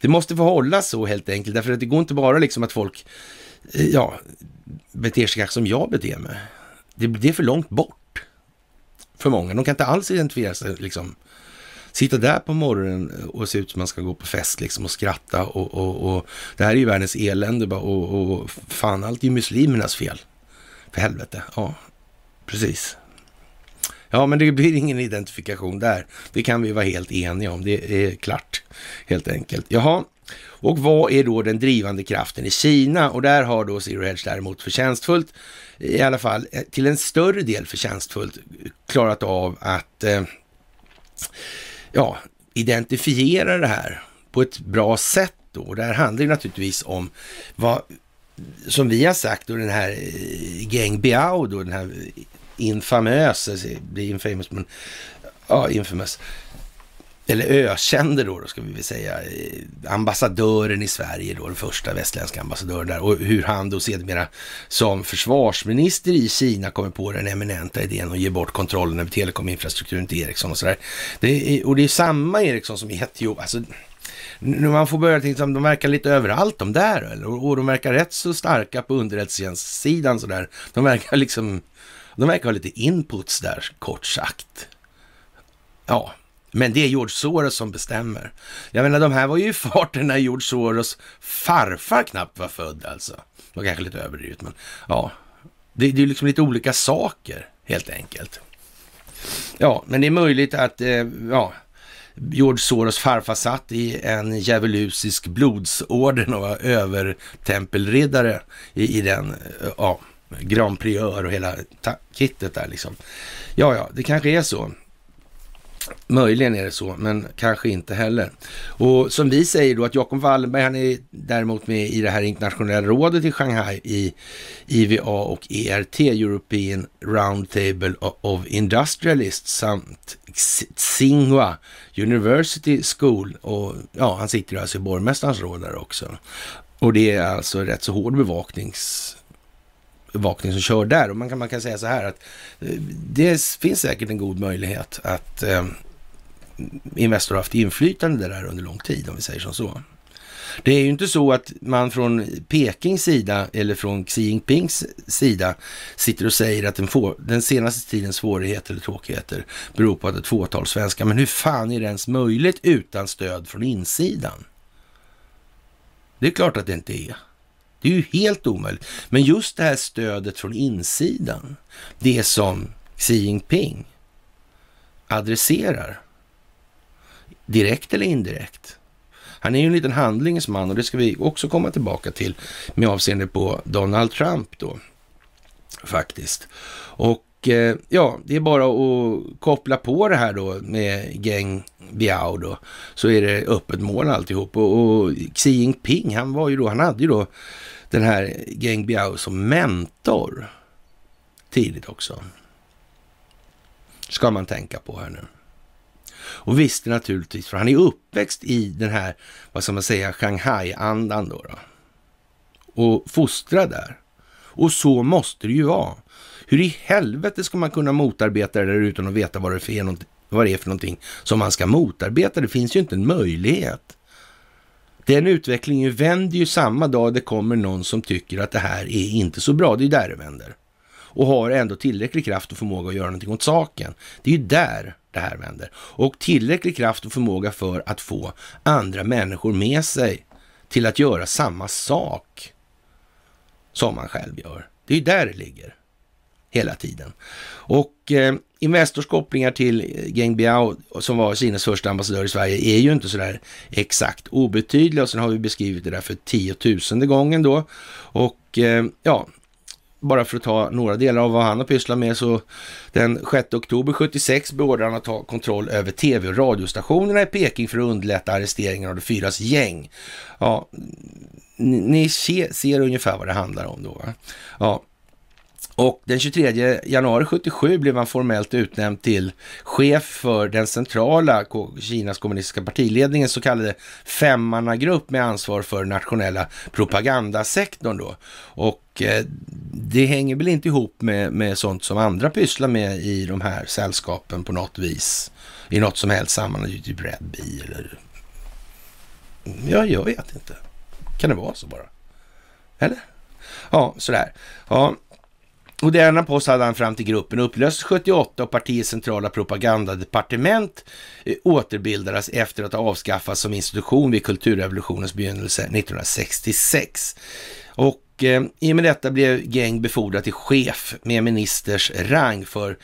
[SPEAKER 1] det måste få så helt enkelt, därför att det går inte bara liksom att folk, eh, ja, beter sig kanske som jag beter mig. Det, det är för långt bort för många. De kan inte alls identifiera sig liksom. Sitta där på morgonen och se ut som man ska gå på fest liksom och skratta och, och, och det här är ju världens elände bara och, och fan allt är ju muslimernas fel. För helvete, ja, precis. Ja, men det blir ingen identifikation där. Det kan vi vara helt eniga om. Det är klart, helt enkelt. Jaha, och vad är då den drivande kraften i Kina? Och där har då Zero Hedge däremot förtjänstfullt, i alla fall eh, till en större del förtjänstfullt, klarat av att eh, ja, identifiera det här på ett bra sätt. Då. Och det här handlar ju naturligtvis om vad, som vi har sagt, då den här eh, Geng Biao, då den här infamös, alltså, blir infamous, men ja, infamous eller ökände då, då ska vi väl säga, eh, ambassadören i Sverige då, den första västländska ambassadören där och hur han då sedermera som försvarsminister i Kina kommer på den eminenta idén att ge bort kontrollen över telekominfrastrukturen till Ericsson och sådär. Det och det är samma Ericsson som i Etiopien, alltså man får börja tänka de verkar lite överallt de där, eller? Och de verkar rätt så starka på underrättelsetjänstsidan sådär. De verkar liksom, de verkar ha lite inputs där, kort sagt. Ja, men det är George Soros som bestämmer. Jag menar, de här var ju i farten när George Soros farfar knappt var född alltså. Det var kanske lite överdrivet, men ja. Det, det är liksom lite olika saker, helt enkelt. Ja, men det är möjligt att, eh, ja, George Soros farfar satt i en djävulusisk blodsorden och var övertempelriddare i, i den, eh, ja, Grand Prieur och hela kittet där liksom. Ja, ja, det kanske är så. Möjligen är det så, men kanske inte heller. Och som vi säger då att Jakob Wallenberg, han är däremot med i det här internationella rådet i Shanghai i IVA och ERT, European Roundtable of Industrialists samt Tsinghua University School. Och ja, han sitter alltså i borgmästarens råd där också. Och det är alltså rätt så hård bevaknings bevakning som kör där. Och man kan, man kan säga så här att eh, det finns säkert en god möjlighet att eh, Investor har haft inflytande där under lång tid, om vi säger som så. Det är ju inte så att man från Pekings sida eller från Xi Jinpings sida sitter och säger att den, få, den senaste tidens svårigheter eller tråkigheter beror på att ett fåtal svenskar, men hur fan är det ens möjligt utan stöd från insidan? Det är klart att det inte är. Det är ju helt omöjligt. Men just det här stödet från insidan, det som Xi Jinping adresserar, direkt eller indirekt. Han är ju en liten handlingsman och det ska vi också komma tillbaka till med avseende på Donald Trump då, faktiskt. Och Eh, ja, det är bara att koppla på det här då med Geng Biao då, så är det öppet mål alltihop. Och, och Xi Jinping, han var ju då, han hade ju då den här Geng Biao som mentor tidigt också. Ska man tänka på här nu. Och visste naturligtvis, för han är uppväxt i den här, vad ska man säga, Shanghai-andan då, då. Och fostrad där. Och så måste det ju vara. Hur i helvete ska man kunna motarbeta det där utan att veta vad det, är för vad det är för någonting som man ska motarbeta? Det finns ju inte en möjlighet. Den utvecklingen vänder ju samma dag det kommer någon som tycker att det här är inte så bra. Det är där det vänder. Och har ändå tillräcklig kraft och förmåga att göra någonting åt saken. Det är ju där det här vänder. Och tillräcklig kraft och förmåga för att få andra människor med sig till att göra samma sak som man själv gör. Det är ju där det ligger hela tiden. Och eh, Investors kopplingar till eh, Geng Biao, som var Kinas första ambassadör i Sverige, är ju inte sådär exakt obetydliga. Och sen har vi beskrivit det där för tiotusende gången då. Och eh, ja, bara för att ta några delar av vad han har pysslat med, så den 6 oktober 76 beordrar han att ta kontroll över tv och radiostationerna i Peking för att underlätta arresteringen av de fyras gäng. Ja, ni ser ungefär vad det handlar om då. Va? Ja, och den 23 januari 77 blev han formellt utnämnd till chef för den centrala Kinas kommunistiska partiledningens så kallade femmannagrupp med ansvar för nationella propagandasektorn då. Och eh, det hänger väl inte ihop med, med sånt som andra pysslar med i de här sällskapen på något vis. I något som helst sammanhang, typ Red Bee eller... Ja, jag vet inte. Kan det vara så bara? Eller? Ja, sådär. Ja, och denna post hade han fram till gruppen upplöstes 78 och partiets centrala propagandadepartement eh, återbildades efter att ha avskaffats som institution vid kulturrevolutionens begynnelse 1966. Och eh, i och med detta blev Geng befordrad till chef med ministers rang för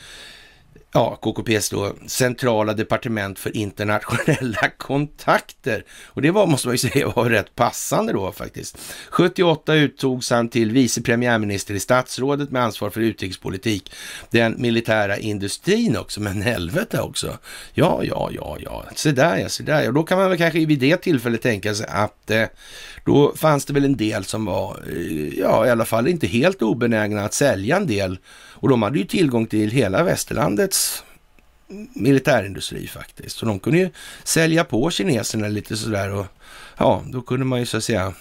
[SPEAKER 1] ja, KKPs då, centrala departement för internationella kontakter. Och det var, måste man ju säga var rätt passande då faktiskt. 78 uttogs han till vice premiärminister i statsrådet med ansvar för utrikespolitik, den militära industrin också, men helvete också. Ja, ja, ja, ja, se där ja, se där ja. Då kan man väl kanske vid det tillfället tänka sig att eh, då fanns det väl en del som var, eh, ja, i alla fall inte helt obenägna att sälja en del och de hade ju tillgång till hela västerlandets militärindustri faktiskt. Så de kunde ju sälja på kineserna lite sådär och ja, då kunde man ju så att säga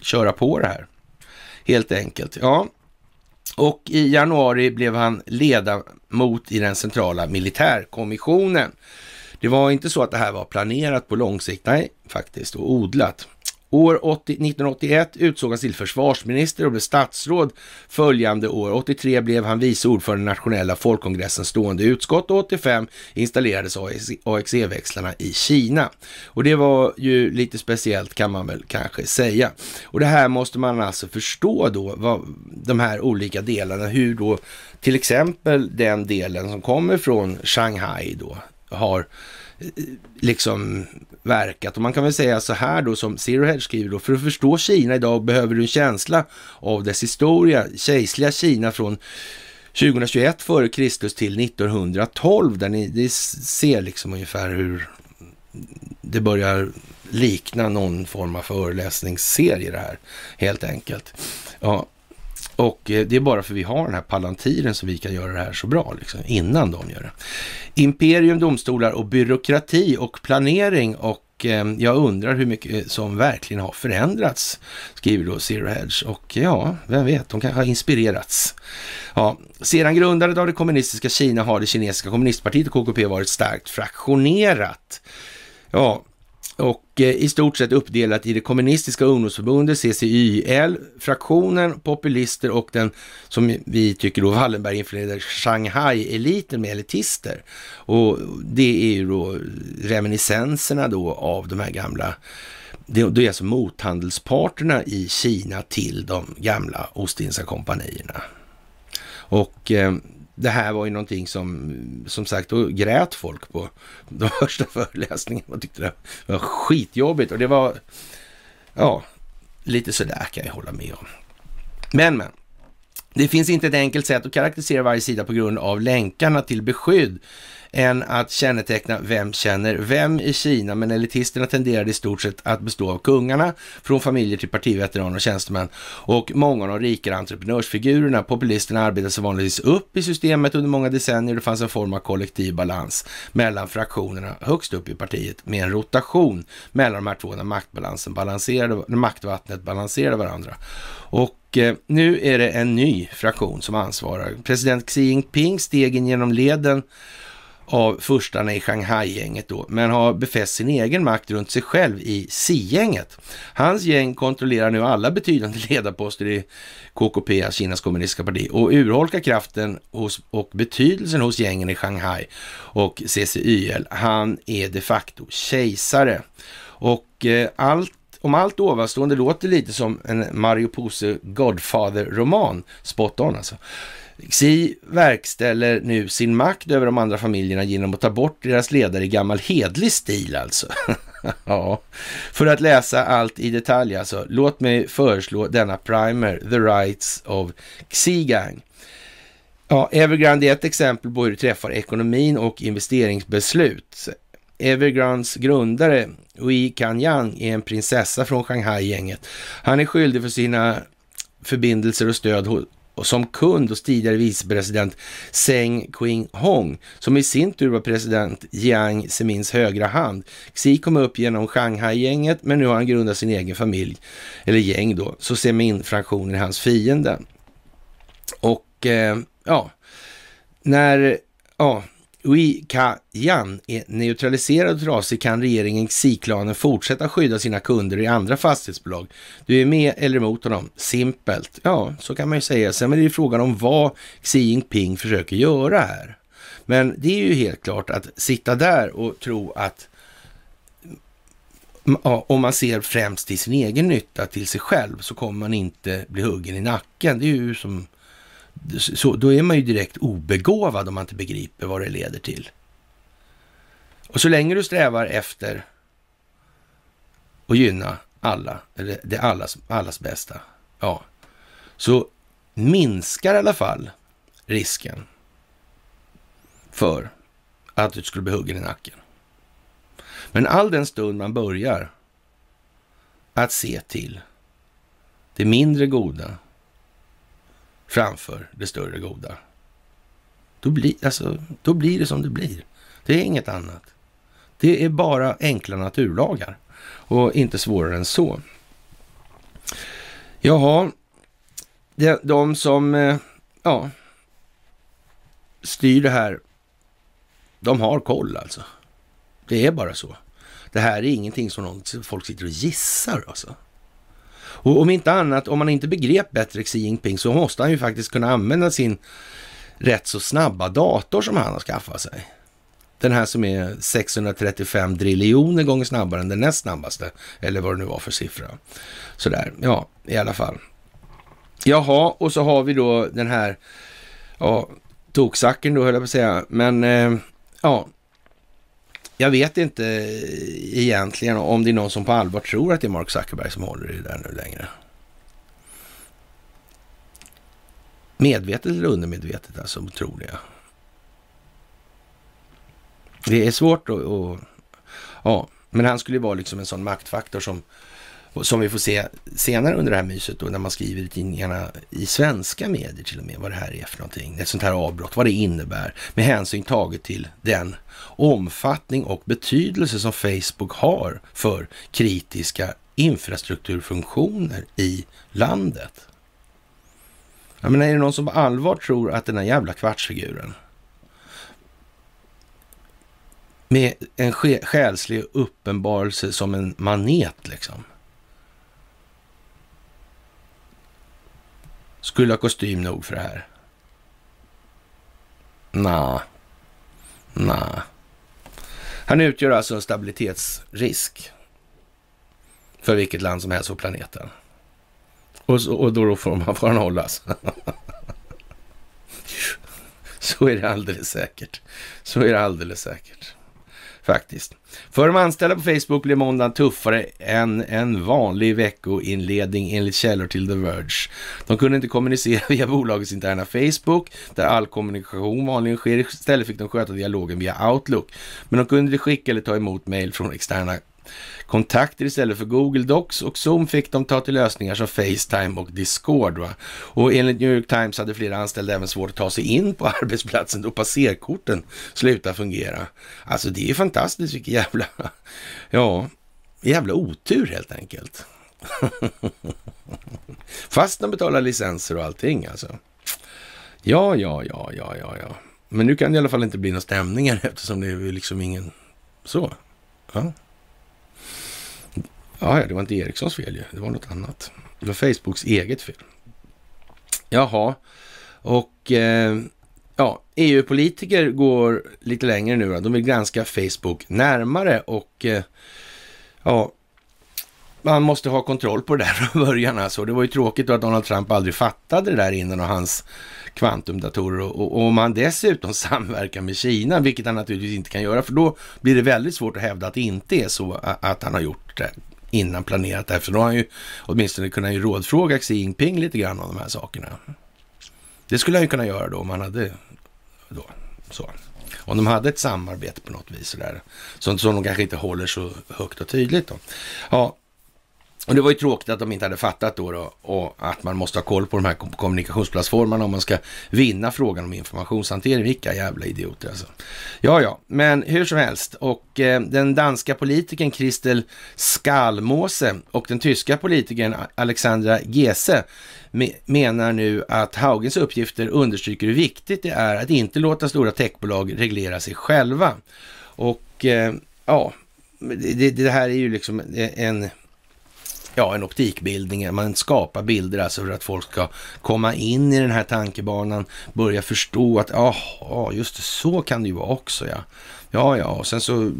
[SPEAKER 1] köra på det här. Helt enkelt. Ja, och i januari blev han ledamot i den centrala militärkommissionen. Det var inte så att det här var planerat på lång sikt, nej faktiskt, och odlat. År 80, 1981 utsåg han till försvarsminister och blev statsråd. Följande år, 83, blev han vice ordförande i nationella folkkongressens stående utskott och 85 installerades AXE-växlarna i Kina. Och det var ju lite speciellt kan man väl kanske säga. Och det här måste man alltså förstå då, vad, de här olika delarna, hur då till exempel den delen som kommer från Shanghai då har liksom verkat. Och man kan väl säga så här då som Zero Hedge skriver då, för att förstå Kina idag behöver du en känsla av dess historia, kejserliga Kina från 2021 före Kristus till 1912, där ni, ni ser liksom ungefär hur det börjar likna någon form av föreläsningsserie det här, helt enkelt. Ja, och eh, det är bara för vi har den här palantiren som vi kan göra det här så bra, liksom, innan de gör det. Imperium, domstolar och byråkrati och planering och eh, jag undrar hur mycket eh, som verkligen har förändrats, skriver då Zero Hedge. Och eh, ja, vem vet, de kanske har inspirerats. Ja, sedan grundandet av det kommunistiska Kina har det kinesiska kommunistpartiet och KKP varit starkt fraktionerat. Ja, och eh, i stort sett uppdelat i det kommunistiska ungdomsförbundet, CCYL, fraktionen, populister och den, som vi tycker då, Wallenberg-influerade Shanghai-eliten med elitister. Och det är ju då reminiscenserna då av de här gamla det, det är alltså mothandelsparterna i Kina till de gamla Ostindiska kompanierna. Och eh, det här var ju någonting som, som sagt, då grät folk på de första föreläsningarna. Man tyckte det var skitjobbigt och det var, ja, lite sådär kan jag hålla med om. Men, men. Det finns inte ett enkelt sätt att karaktärisera varje sida på grund av länkarna till beskydd än att känneteckna vem känner vem i Kina, men elitisterna tenderade i stort sett att bestå av kungarna, från familjer till partiveteraner och tjänstemän. Och många av de rikare entreprenörsfigurerna, populisterna, arbetade sig vanligtvis upp i systemet under många decennier. Det fanns en form av kollektiv balans mellan fraktionerna högst upp i partiet med en rotation mellan de här två när maktbalansen balanserade, när maktvattnet balanserade varandra. Och och nu är det en ny fraktion som ansvarar. President Xi Jinping steg in genom leden av furstarna i Shanghai-gänget då, men har befäst sin egen makt runt sig själv i Xi-gänget. Hans gäng kontrollerar nu alla betydande ledarposter i KKP, Kinas kommunistiska parti, och urholkar kraften hos, och betydelsen hos gängen i Shanghai och CCYL. Han är de facto kejsare. Och eh, allt om allt ovanstående låter lite som en Mario Pose Godfather-roman, spot on alltså, Xi verkställer nu sin makt över de andra familjerna genom att ta bort deras ledare i gammal hedlig stil alltså. ja, för att läsa allt i detalj alltså, låt mig föreslå denna primer, The Rights of Xi Gang. Ja, Evergrande är ett exempel på hur det träffar ekonomin och investeringsbeslut. Evergrandes grundare, Wei Kanyang, är en prinsessa från Shanghai-gänget. Han är skyldig för sina förbindelser och stöd som kund hos tidigare vicepresident Zeng Qing-Hong, som i sin tur var president Jiang Zemins högra hand. Xi kom upp genom Shanghai-gänget, men nu har han grundat sin egen familj, eller gäng då, så Zemin-fraktionen är hans fiende. Och eh, ja, när ja, Ui Ka-yan är neutraliserad och trasig kan regeringen Xi-klanen fortsätta skydda sina kunder i andra fastighetsbolag. Du är med eller emot honom? Simpelt. Ja, så kan man ju säga. Sen är det ju frågan om vad Xi Jinping försöker göra här. Men det är ju helt klart att sitta där och tro att om man ser främst till sin egen nytta, till sig själv, så kommer man inte bli huggen i nacken. Det är ju som så, då är man ju direkt obegåvad om man inte begriper vad det leder till. Och så länge du strävar efter att gynna alla, eller det allas, allas bästa, ja, så minskar i alla fall risken för att du skulle bli huggen i nacken. Men all den stund man börjar att se till det mindre goda framför det större goda. Då blir, alltså, då blir det som det blir. Det är inget annat. Det är bara enkla naturlagar och inte svårare än så. Jaha, de, de som eh, ja, styr det här, de har koll alltså. Det är bara så. Det här är ingenting som folk sitter och gissar alltså. Och om inte annat, om man inte begrep bättre Xi Jinping så måste han ju faktiskt kunna använda sin rätt så snabba dator som han har skaffat sig. Den här som är 635 driljoner gånger snabbare än den näst snabbaste, eller vad det nu var för siffra. Sådär, ja, i alla fall. Jaha, och så har vi då den här, ja, toksacken då höll jag på att säga, men eh, ja, jag vet inte eh, egentligen om det är någon som på allvar tror att det är Mark Zuckerberg som håller i det där nu längre. Medvetet eller undermedvetet alltså, tror det. Det är svårt att... Och, ja, men han skulle ju vara liksom en sån maktfaktor som, som vi får se senare under det här myset då, när man skriver i tidningarna i svenska medier till och med vad det här är för någonting. Ett sånt här avbrott, vad det innebär med hänsyn taget till den omfattning och betydelse som Facebook har för kritiska infrastrukturfunktioner i landet. Jag menar, är det någon som på allvar tror att den här jävla kvartsfiguren med en själslig uppenbarelse som en manet liksom. Skulle ha kostym nog för det här? Nja, nja. Han utgör alltså en stabilitetsrisk för vilket land som helst på planeten. Och, så, och då får, man, får han hållas. så är det alldeles säkert. Så är det alldeles säkert faktiskt. För de anställda på Facebook blev måndagen tuffare än en vanlig veckoinledning enligt källor till The Verge. De kunde inte kommunicera via bolagets interna Facebook, där all kommunikation vanligen sker. Istället fick de sköta dialogen via Outlook. Men de kunde skicka eller ta emot mejl från externa kontakter istället för Google Docs och Zoom fick de ta till lösningar som Facetime och Discord. Va? Och enligt New York Times hade flera anställda även svårt att ta sig in på arbetsplatsen då passerkorten slutade fungera. Alltså det är fantastiskt vilken jävla, ja, jävla otur helt enkelt. Fast de betalar licenser och allting alltså. Ja, ja, ja, ja, ja, ja. Men nu kan det i alla fall inte bli några stämningar eftersom det är liksom ingen så. Ja. Ja, det var inte Ericssons fel ju. Det var något annat. Det var Facebooks eget fel. Jaha, och eh, ja, EU-politiker går lite längre nu. Då. De vill granska Facebook närmare och eh, ja, man måste ha kontroll på det där från början. Alltså. Det var ju tråkigt att Donald Trump aldrig fattade det där innan och hans kvantumdatorer och, och, och om man dessutom samverkar med Kina, vilket han naturligtvis inte kan göra, för då blir det väldigt svårt att hävda att det inte är så att han har gjort det innan planerat det för då har han ju åtminstone kunnat ju rådfråga Xi Jinping lite grann om de här sakerna. Det skulle han ju kunna göra då om han hade då, så. Om de hade ett samarbete på något vis sådär. Sånt som de kanske inte håller så högt och tydligt då. Ja, och det var ju tråkigt att de inte hade fattat då, då och att man måste ha koll på de här kommunikationsplattformarna om man ska vinna frågan om informationshantering. Vilka jävla idioter alltså. Ja, ja, men hur som helst. Och eh, den danska politikern Kristel Skalmåse och den tyska politikern Alexandra Gese me menar nu att Haugens uppgifter understryker hur viktigt det är att inte låta stora techbolag reglera sig själva. Och eh, ja, det, det här är ju liksom e-, en ja, en optikbildning. Man skapar bilder alltså för att folk ska komma in i den här tankebanan, börja förstå att ja, just det, så kan det ju vara också ja. Ja, ja, och sen så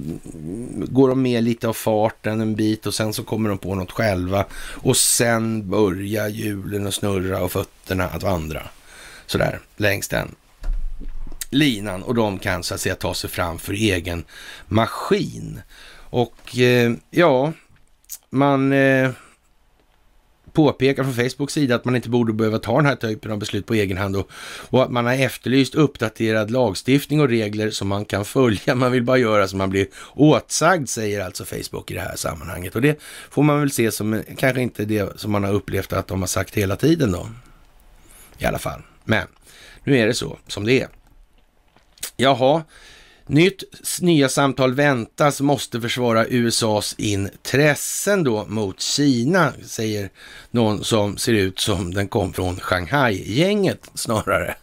[SPEAKER 1] går de med lite av farten en bit och sen så kommer de på något själva och sen börjar hjulen att snurra och fötterna att vandra. Sådär, längs den linan och de kan så att säga ta sig fram för egen maskin. Och eh, ja, man eh, påpekar från Facebooks sida att man inte borde behöva ta den här typen av beslut på egen hand och, och, att man har efterlyst uppdaterad lagstiftning och regler som man kan följa. Man vill bara göra som man blir åtsagd, säger alltså Facebook i det här sammanhanget. Och det får man väl se som kanske inte det som man har upplevt att de har sagt hela tiden då. I alla fall. Men nu är det så som det är. Jaha, Nytt, nya samtal väntas, måste försvara USAs intressen då mot Kina, säger någon som ser ut som den kom från Shanghai-gänget snarare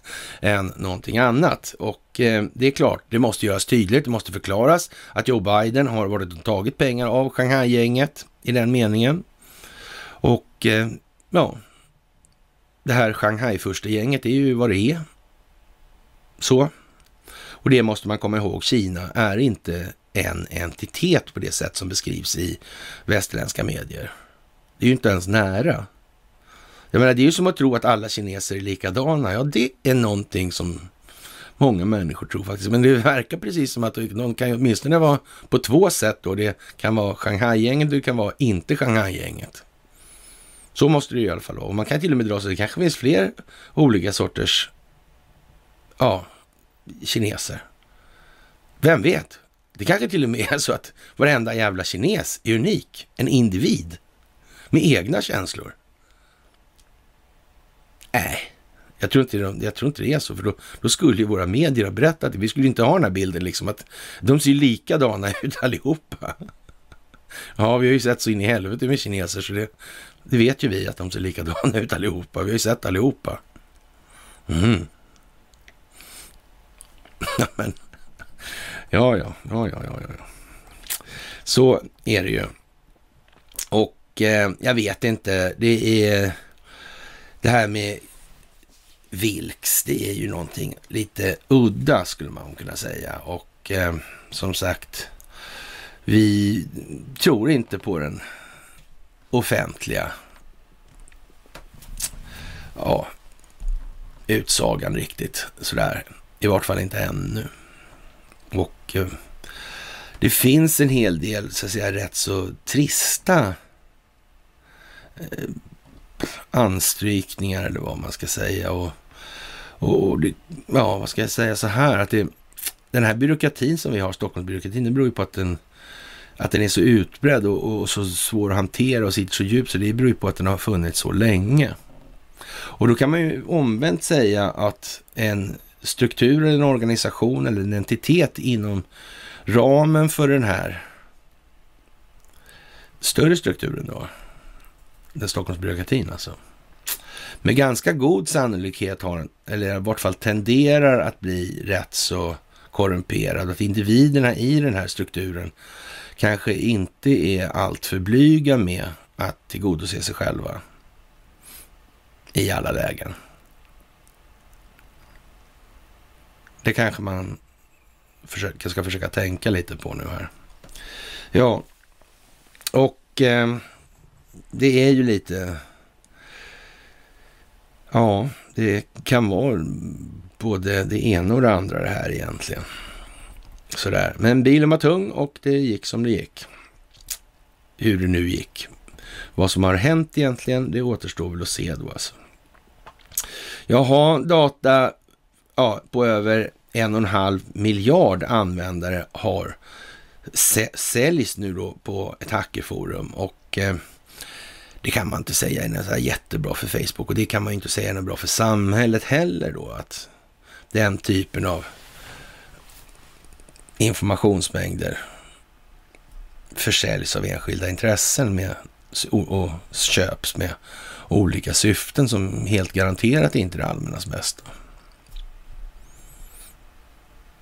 [SPEAKER 1] än någonting annat. Och eh, det är klart, det måste göras tydligt, det måste förklaras att Joe Biden har varit och tagit pengar av Shanghai-gänget i den meningen. Och eh, ja, det här Shanghai-första gänget är ju vad det är. Så. Och det måste man komma ihåg, Kina är inte en entitet på det sätt som beskrivs i västerländska medier. Det är ju inte ens nära. Jag menar, det är ju som att tro att alla kineser är likadana. Ja, det är någonting som många människor tror faktiskt. Men det verkar precis som att de kan åtminstone vara på två sätt då. Det kan vara Shanghai-gänget och det kan vara inte Shanghai-gänget. Så måste det i alla fall vara. Och man kan till och med dra sig, det kanske finns fler olika sorters ja, kineser. Vem vet? Det kanske till och med är så att varenda jävla kines är unik. En individ med egna känslor. Nej, jag tror inte, jag tror inte det är så, för då, då skulle ju våra medier ha berättat det. Vi skulle inte ha den här bilden liksom att de ser likadana ut allihopa. Ja, vi har ju sett så in i helvete med kineser, så det, det vet ju vi att de ser likadana ut allihopa. Vi har ju sett allihopa. Mm. Ja, men, ja, ja, ja, ja, ja, ja. Så är det ju. Och eh, jag vet inte, det är det här med Vilks, det är ju någonting lite udda skulle man kunna säga. Och eh, som sagt, vi tror inte på den offentliga ja, utsagan riktigt sådär. I vart fall inte ännu. Och eh, det finns en hel del, så att säga, rätt så trista eh, anstrykningar eller vad man ska säga. Och, och det, ja, vad ska jag säga så här, att det, den här byråkratin som vi har, Stockholmsbyråkratin, det beror ju på att den, att den är så utbredd och, och så svår att hantera och sitter så djupt, så det beror ju på att den har funnits så länge. Och då kan man ju omvänt säga att en struktur, eller en organisation eller en entitet inom ramen för den här större strukturen då, den Stockholmsbyråkratin alltså, med ganska god sannolikhet har, den, eller i vart fall tenderar att bli rätt så korrumperad, att individerna i den här strukturen kanske inte är alltför blyga med att tillgodose sig själva i alla lägen. Det kanske man försöka, ska försöka tänka lite på nu här. Ja, och eh, det är ju lite... Ja, det kan vara både det ena och det andra det här egentligen. Sådär. Men bilen var tung och det gick som det gick. Hur det nu gick. Vad som har hänt egentligen, det återstår väl att se då alltså. Jaha, data ja, på över en och en halv miljard användare har säljs nu då på ett hackerforum och eh, det kan man inte säga är så jättebra för Facebook och det kan man inte säga är bra för samhället heller då att den typen av informationsmängder försäljs av enskilda intressen med, och, köps med olika syften som helt garanterat inte är det allmännas bästa.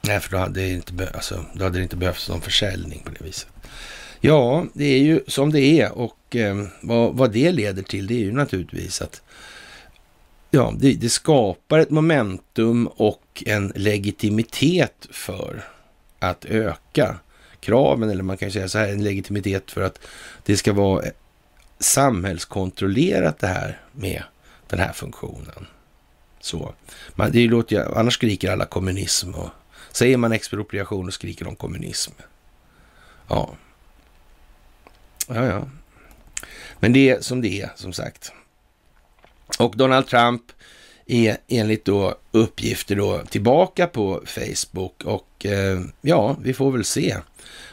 [SPEAKER 1] Nej, för då hade, det inte, alltså, då hade det inte behövts någon försäljning på det viset. Ja, det är ju som det är och eh, vad, vad, det leder till det är ju naturligtvis att ja, det, det, skapar ett momentum och en legitimitet för att öka kraven, eller man kan ju säga så här, en legitimitet för att det ska vara eh, samhällskontrollerat det här med den här funktionen. Så. Man, det låter ju, annars skriker alla kommunism och Säger man expropriation och skriker de kommunism. Ja. Ja, ja. Men det är som det är, som sagt. Och Donald Trump är enligt då uppgifter då tillbaka på Facebook och eh, ja, vi får väl se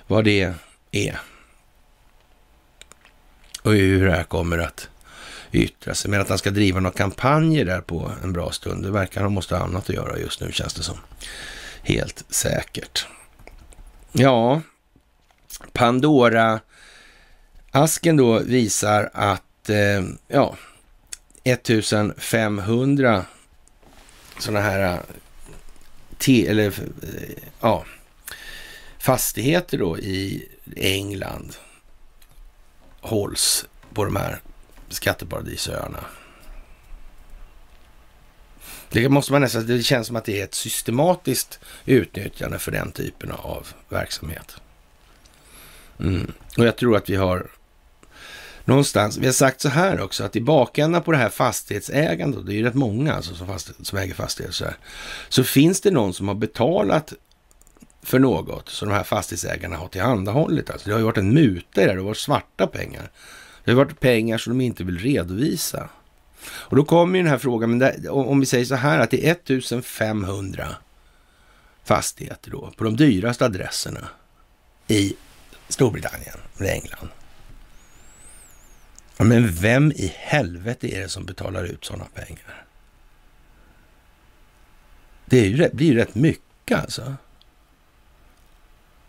[SPEAKER 1] vad det är. Och hur det här kommer att yttra sig. Men att han ska driva några kampanjer där på en bra stund, det verkar han måste ha annat att göra just nu känns det som. Helt säkert. Ja, Pandora-asken då visar att eh, ja, 1500 sådana här eh, te, eller, eh, ja, fastigheter då i England hålls på de här skatteparadisöarna. Det måste man nästan, det känns som att det är ett systematiskt utnyttjande för den typen av verksamhet. Mm. Och jag tror att vi har någonstans, vi har sagt så här också, att i bakändan på det här fastighetsägandet, det är ju rätt många alltså som, fastighet, som äger fastigheter så här, så finns det någon som har betalat för något som de här fastighetsägarna har tillhandahållit. Alltså det har ju varit en muta i det, här, det har varit svarta pengar. Det har varit pengar som de inte vill redovisa. Och då kommer ju den här frågan, men där, om vi säger så här att det är 1500 fastigheter då på de dyraste adresserna i Storbritannien eller England. Ja, men vem i helvete är det som betalar ut sådana pengar? Det är ju, blir ju rätt mycket alltså.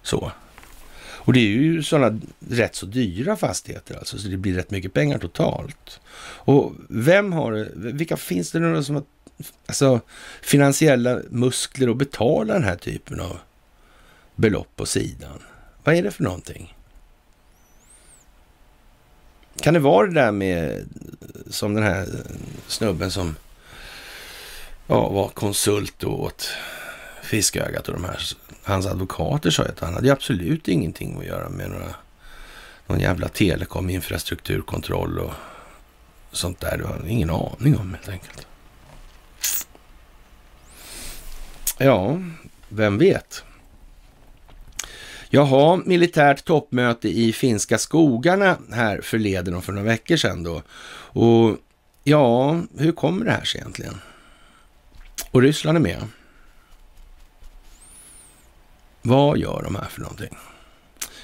[SPEAKER 1] Så. Och det är ju sådana rätt så dyra fastigheter alltså, så det blir rätt mycket pengar totalt. Och vem har vilka finns det några som har alltså, finansiella muskler att betala den här typen av belopp på sidan? Vad är det för någonting? Kan det vara det där med, som den här snubben som ja, var konsult åt Fiskögat och de här, hans advokater sa att han hade absolut ingenting att göra med några, någon jävla telekom, infrastrukturkontroll och sånt där. Det har ingen aning om helt enkelt. Ja, vem vet? Jaha, militärt toppmöte i finska skogarna här förleden och för några veckor sedan då. Och ja, hur kommer det här sig egentligen? Och Ryssland är med. Vad gör de här för någonting?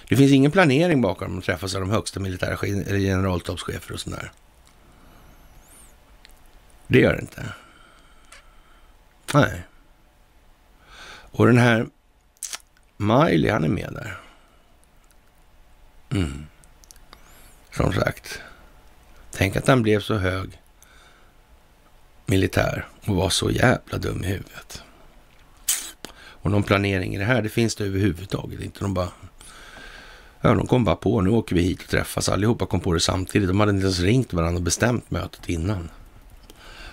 [SPEAKER 1] Det finns ingen planering bakom de träffas av de högsta militära eller generalstabschefer och sådär. Det gör det inte. Nej. Och den här Miley, han är med där. Mm. Som sagt. Tänk att han blev så hög militär och var så jävla dum i huvudet. Och någon planering i det här, det finns det överhuvudtaget inte. De bara... Ja, de kom bara på, nu åker vi hit och träffas. Allihopa kom på det samtidigt. De hade inte ens ringt varandra och bestämt mötet innan.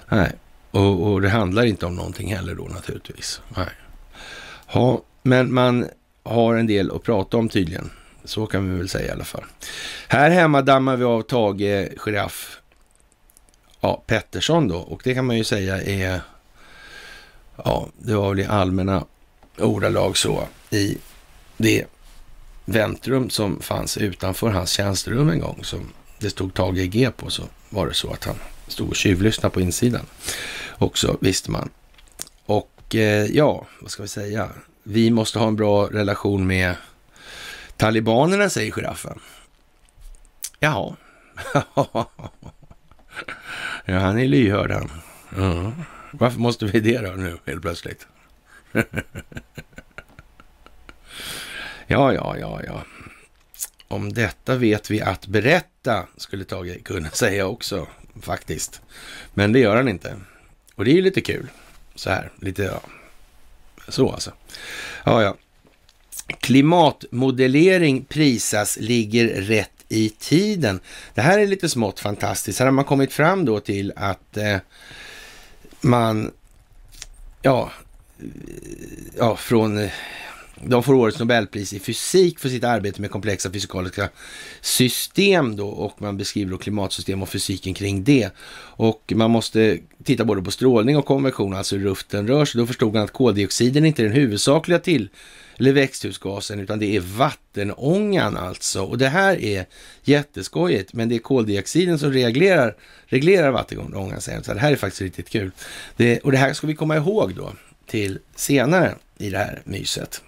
[SPEAKER 1] Nej, och, och det handlar inte om någonting heller då naturligtvis. Nej. Ja, men man har en del att prata om tydligen. Så kan vi väl säga i alla fall. Här hemma dammar vi av Tage Giraff ja, Pettersson då. Och det kan man ju säga är, ja, det var väl i allmänna ordalag så i det väntrum som fanns utanför hans tjänsterum en gång som det stod Tage G på så var det så att han stod och tjuvlyssnade på insidan också visste man. Och eh, ja, vad ska vi säga? Vi måste ha en bra relation med talibanerna, säger giraffen. Jaha. ja, han är lyhörd han. Ja. Varför måste vi det då nu helt plötsligt? ja, ja, ja, ja. Om detta vet vi att berätta, skulle Tage kunna säga också, faktiskt. Men det gör han inte. Och det är ju lite kul. Så här, lite, ja. Så alltså. Ja, ja. Klimatmodellering prisas ligger rätt i tiden. Det här är lite smått fantastiskt. Här har man kommit fram då till att eh, man, ja, ja, från eh, de får årets Nobelpris i fysik för sitt arbete med komplexa fysikaliska system då och man beskriver då klimatsystem och fysiken kring det. Och man måste titta både på strålning och konvektion, alltså hur luften rör sig. Då förstod man att koldioxiden inte är den huvudsakliga till eller växthusgasen, utan det är vattenångan alltså. Och det här är jätteskojigt, men det är koldioxiden som reglerar, reglerar vattenångan, säger Så det här är faktiskt riktigt kul. Det, och det här ska vi komma ihåg då till senare i det här myset.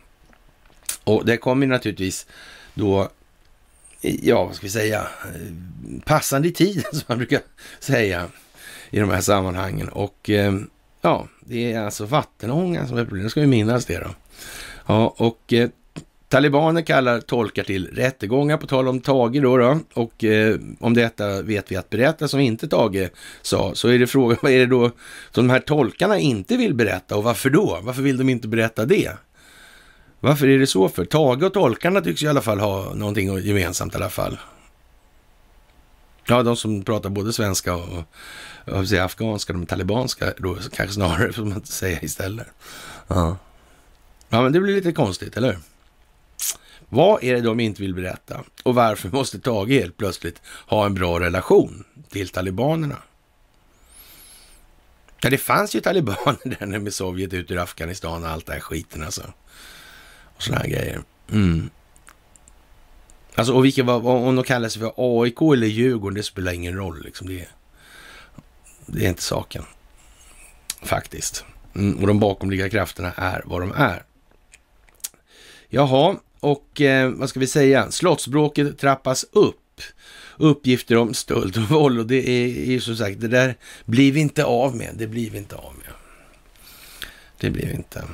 [SPEAKER 1] Och det kommer naturligtvis då, ja vad ska vi säga, eh, passande i tiden som man brukar säga i de här sammanhangen. Och eh, Ja, det är alltså vattenångan som är problemet. Ska vi minnas det då. Ja, och eh, talibaner kallar tolkar till rättegångar på tal om Tage då. då. Och eh, om detta vet vi att berätta som inte Tage sa. Så är det frågan, vad är det då som de här tolkarna inte vill berätta och varför då? Varför vill de inte berätta det? Varför är det så för? Tage och tolkarna tycks i alla fall ha någonting gemensamt i alla fall. Ja, de som pratar både svenska och, och säga, afghanska, de talibanska då kanske snarare, får man säga istället. Ja. ja, men det blir lite konstigt, eller hur? Vad är det de inte vill berätta? Och varför måste Tage helt plötsligt ha en bra relation till talibanerna? Ja, det fanns ju talibaner där med Sovjet ut ur Afghanistan och allt det här skiten alltså. Och sådana här grejer. Mm. Alltså, och vilka, om de kallar sig för AIK eller Djurgården, det spelar ingen roll. Liksom. Det, det är inte saken, faktiskt. Mm, och de bakomliggande krafterna är vad de är. Jaha, och eh, vad ska vi säga? Slottsbråket trappas upp. Uppgifter om stöld och våld och det är ju som sagt, det där blir vi inte av med. Det blir vi inte av med. Det blir vi inte.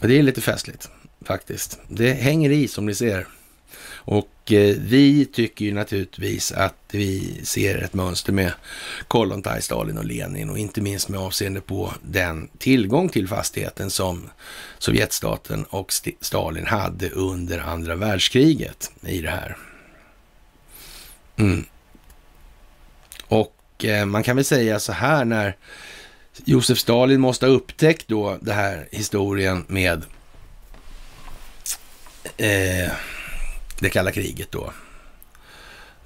[SPEAKER 1] Och det är lite festligt faktiskt. Det hänger i som ni ser. Och eh, vi tycker ju naturligtvis att vi ser ett mönster med Kollontaj, Stalin och Lenin och inte minst med avseende på den tillgång till fastigheten som Sovjetstaten och St Stalin hade under andra världskriget i det här. Mm. Och eh, man kan väl säga så här när Josef Stalin måste ha upptäckt då det här historien med eh, det kalla kriget då.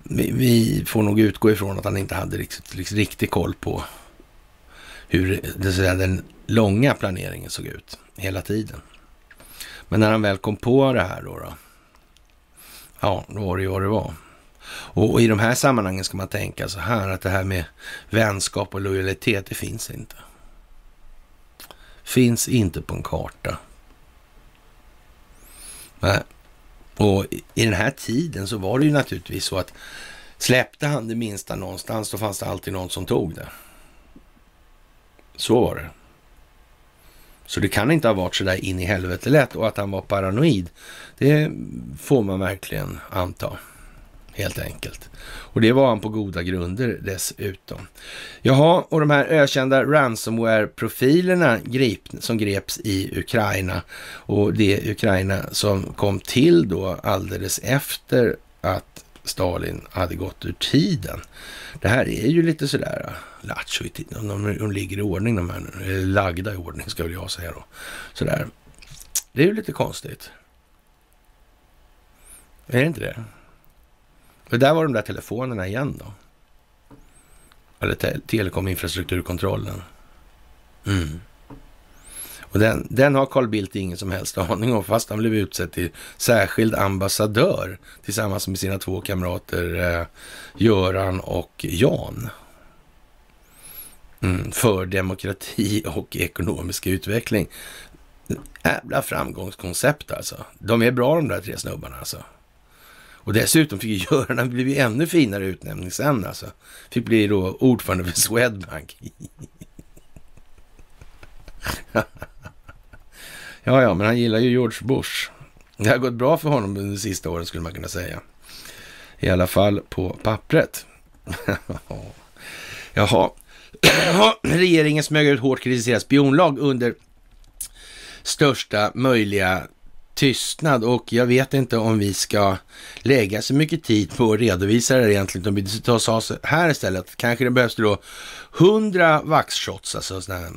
[SPEAKER 1] Vi, vi, får nog utgå ifrån att han inte hade riktigt, riktigt, riktigt koll på hur det, så den långa planeringen såg ut hela tiden. Men när han väl kom på det här då, då ja, då var det ju vad det var. Och, och, i de här sammanhangen ska man tänka så här att det här med vänskap och lojalitet, det finns inte. Finns inte på en karta. Nej. Och i den här tiden så var det ju naturligtvis så att släppte han det minsta någonstans, då fanns det alltid någon som tog det. Så var det. Så det kan inte ha varit så där in i helvete lätt och att han var paranoid, det får man verkligen anta. Helt enkelt. Och det var han på goda grunder dessutom. Jaha, och de här ökända ransomware-profilerna grip, som greps i Ukraina och det Ukraina som kom till då alldeles efter att Stalin hade gått ur tiden. Det här är ju lite sådär äh, lattjo i tiden. De, de ligger i ordning de här, eller lagda i ordning ska väl jag säga då. Sådär. Det är ju lite konstigt. Är det inte det? Det där var de där telefonerna igen då. Eller te telekominfrastrukturkontrollen. Mm. Och den, den har Carl Bildt ingen som helst aning om, fast han blev utsedd till särskild ambassadör tillsammans med sina två kamrater eh, Göran och Jan. Mm, för demokrati och ekonomisk utveckling. Jävla framgångskoncept alltså. De är bra de där tre snubbarna alltså. Och dessutom fick Göran, han blev ju ännu finare utnämning sen alltså. Fick bli då ordförande för Swedbank. ja, ja, men han gillar ju George Bush. Det har gått bra för honom under de sista åren skulle man kunna säga. I alla fall på pappret. Jaha. Regeringen smög ut hårt kritiserad spionlag under största möjliga tystnad och jag vet inte om vi ska lägga så mycket tid på att redovisa det egentligen. Om vi tar oss här istället. Kanske det behövs då 100 vaxshots, alltså sådana här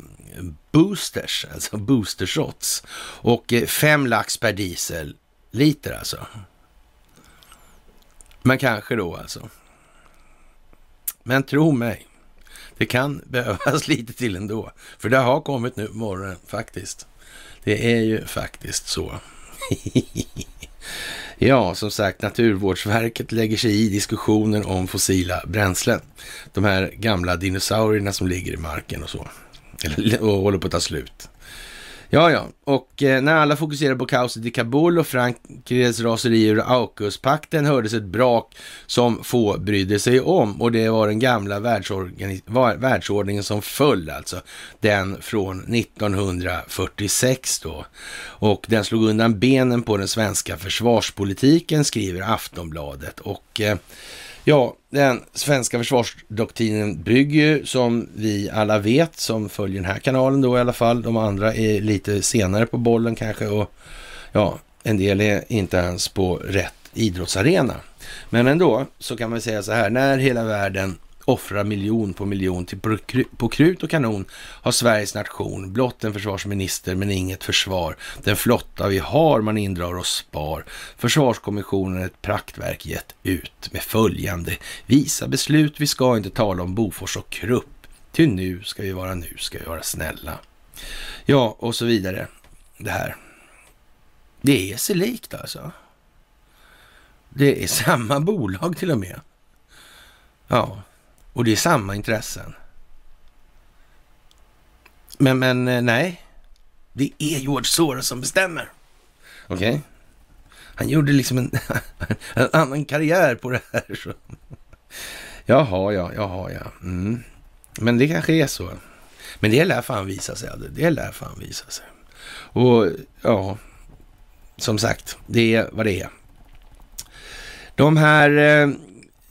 [SPEAKER 1] boosters, alltså boostershots och eh, 5 lax per diesel liter alltså. Men kanske då alltså. Men tro mig, det kan behövas lite till ändå. För det har kommit nu på morgonen faktiskt. Det är ju faktiskt så. ja, som sagt, Naturvårdsverket lägger sig i diskussionen om fossila bränslen. De här gamla dinosaurierna som ligger i marken och så. och håller på att ta slut. Ja, ja, och eh, när alla fokuserade på kaoset i Kabul och Frankrikes raseri ur AUKUS-pakten hördes ett brak som få brydde sig om och det var den gamla världsordningen som föll alltså. Den från 1946 då. Och den slog undan benen på den svenska försvarspolitiken skriver Aftonbladet och eh, Ja, den svenska försvarsdoktrinen bygger ju som vi alla vet, som följer den här kanalen då i alla fall. De andra är lite senare på bollen kanske och ja, en del är inte ens på rätt idrottsarena. Men ändå så kan man säga så här, när hela världen offrar miljon på miljon till på krut och kanon har Sveriges nation blott en försvarsminister men inget försvar. Den flotta vi har man indrar och spar. Försvarskommissionen ett praktverk gett ut med följande visa beslut. Vi ska inte tala om Bofors och Krupp. Till nu ska vi vara nu ska vi vara snälla. Ja, och så vidare. Det här. Det är sig likt alltså. Det är samma bolag till och med. Ja, och det är samma intressen. Men, men eh, nej, det är George Soros som bestämmer. Okej? Okay? Han gjorde liksom en, en, annan karriär på det här. Så. Jaha, ja, jaha, ja. Mm. Men det kanske är så. Men det lär fan visa sig. Det lär fan visa sig. Och ja, som sagt, det är vad det är. De här eh,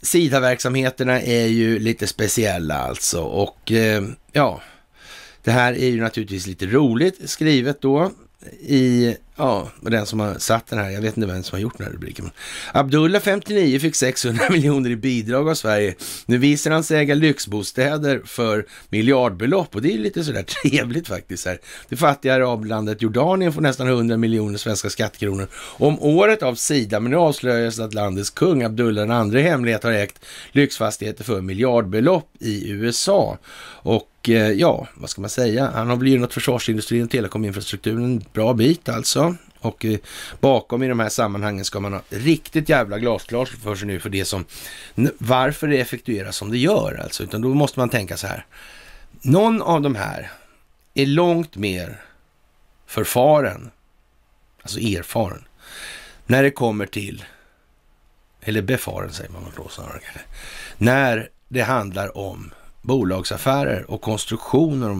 [SPEAKER 1] SIDA-verksamheterna är ju lite speciella alltså och eh, ja, det här är ju naturligtvis lite roligt skrivet då i, ja, och den som har satt den här, jag vet inte vem som har gjort den här rubriken. Abdullah 59 fick 600 miljoner i bidrag av Sverige. Nu visar han sig äga lyxbostäder för miljardbelopp och det är lite sådär trevligt faktiskt. Här. Det fattiga arablandet Jordanien får nästan 100 miljoner svenska skattekronor om året av Sida, men nu avslöjas att landets kung Abdullah den andra hemlighet har ägt lyxfastigheter för miljardbelopp i USA. Och eh, ja, vad ska man säga? Han har väl gynnat försvarsindustrin och telekominfrastrukturen en bra bit alltså. Och eh, bakom i de här sammanhangen ska man ha riktigt jävla glasklart för sig nu för det som, varför det effektueras som det gör alltså. Utan då måste man tänka så här. Någon av de här är långt mer förfaren, alltså erfaren, när det kommer till, eller befaren säger man då snarare, när det handlar om bolagsaffärer och konstruktioner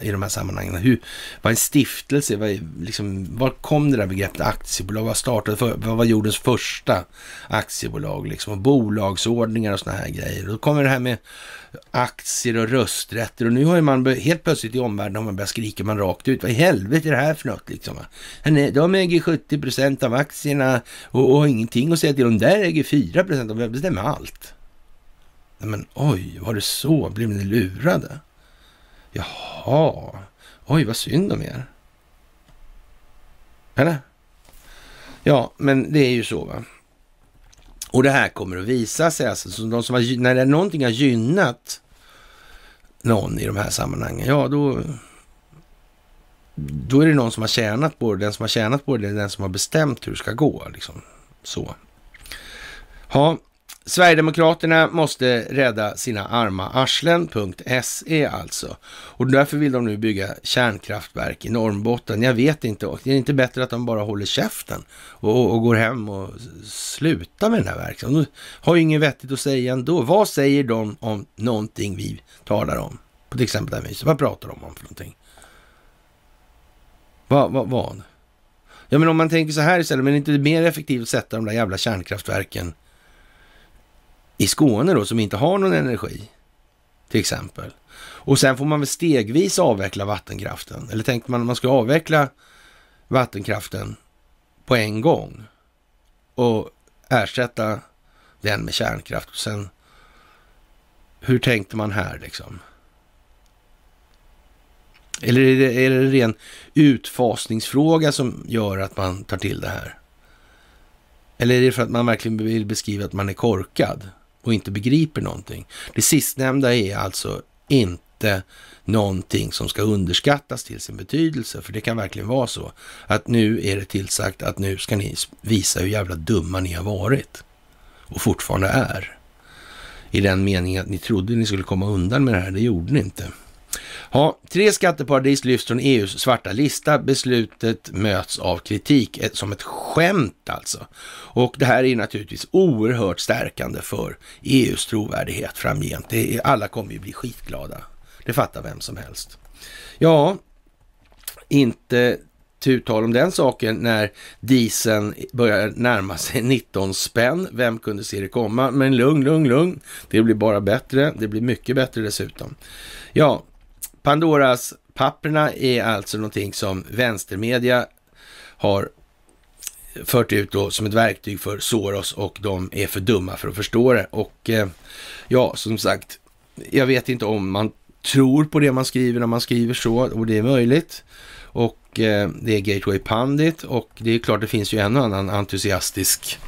[SPEAKER 1] i de här sammanhangen. Hur, vad är en stiftelse? Vad, liksom, var kom det där begreppet aktiebolag? Vad startade för, vad var jordens första aktiebolag? Liksom, och bolagsordningar och sådana här grejer. då kommer det här med aktier och rösträtter och nu har man helt plötsligt i omvärlden har man börjat skrika man rakt ut. Vad i helvete är det här för något liksom? De äger 70 procent av aktierna och, och ingenting att säga till. De där äger 4 procent. De bestämmer allt. Men oj, var det så? Blev ni lurade? Jaha, oj vad synd om er. Eller? Ja, men det är ju så va. Och det här kommer att visa sig alltså. Så de som har, när någonting har gynnat någon i de här sammanhangen, ja då, då är det någon som har tjänat på det. Den som har tjänat på det är den som har bestämt hur det ska gå. Liksom. Så. Ja, Sverigedemokraterna måste rädda sina arma arslen.se alltså. Och därför vill de nu bygga kärnkraftverk i Norrbotten. Jag vet inte, det är inte bättre att de bara håller käften och, och går hem och slutar med den här verksamheten. De har ju inget vettigt att säga ändå. Vad säger de om någonting vi talar om? På till exempel det här viset. Vad pratar de om för någonting? Vad? vad, vad? Ja, men om man tänker så här istället, men är det inte mer effektivt att sätta de där jävla kärnkraftverken i Skåne då som inte har någon energi till exempel. Och sen får man väl stegvis avveckla vattenkraften. Eller tänkte man att man ska avveckla vattenkraften på en gång och ersätta den med kärnkraft. Och sen, hur tänkte man här liksom? Eller är det, är det en ren utfasningsfråga som gör att man tar till det här? Eller är det för att man verkligen vill beskriva att man är korkad? Och inte begriper någonting. Det sistnämnda är alltså inte någonting som ska underskattas till sin betydelse, för det kan verkligen vara så att nu är det tillsagt att nu ska ni visa hur jävla dumma ni har varit och fortfarande är. I den meningen att ni trodde ni skulle komma undan med det här, det gjorde ni inte. Ja, tre skatteparadis lyfts från EUs svarta lista. Beslutet möts av kritik eh, som ett skämt alltså. Och det här är naturligtvis oerhört stärkande för EUs trovärdighet framgent. Det är, alla kommer ju bli skitglada. Det fattar vem som helst. Ja, inte tu tal om den saken när dieseln börjar närma sig 19 spänn. Vem kunde se det komma? Men lugn, lugn, lugn. Det blir bara bättre. Det blir mycket bättre dessutom. Ja, Pandoras papperna är alltså någonting som vänstermedia har fört ut då som ett verktyg för Soros och de är för dumma för att förstå det. Och eh, ja, som sagt, jag vet inte om man tror på det man skriver när man skriver så och det är möjligt. Och eh, det är Gateway Pandit och det är klart det finns ju en och annan entusiastisk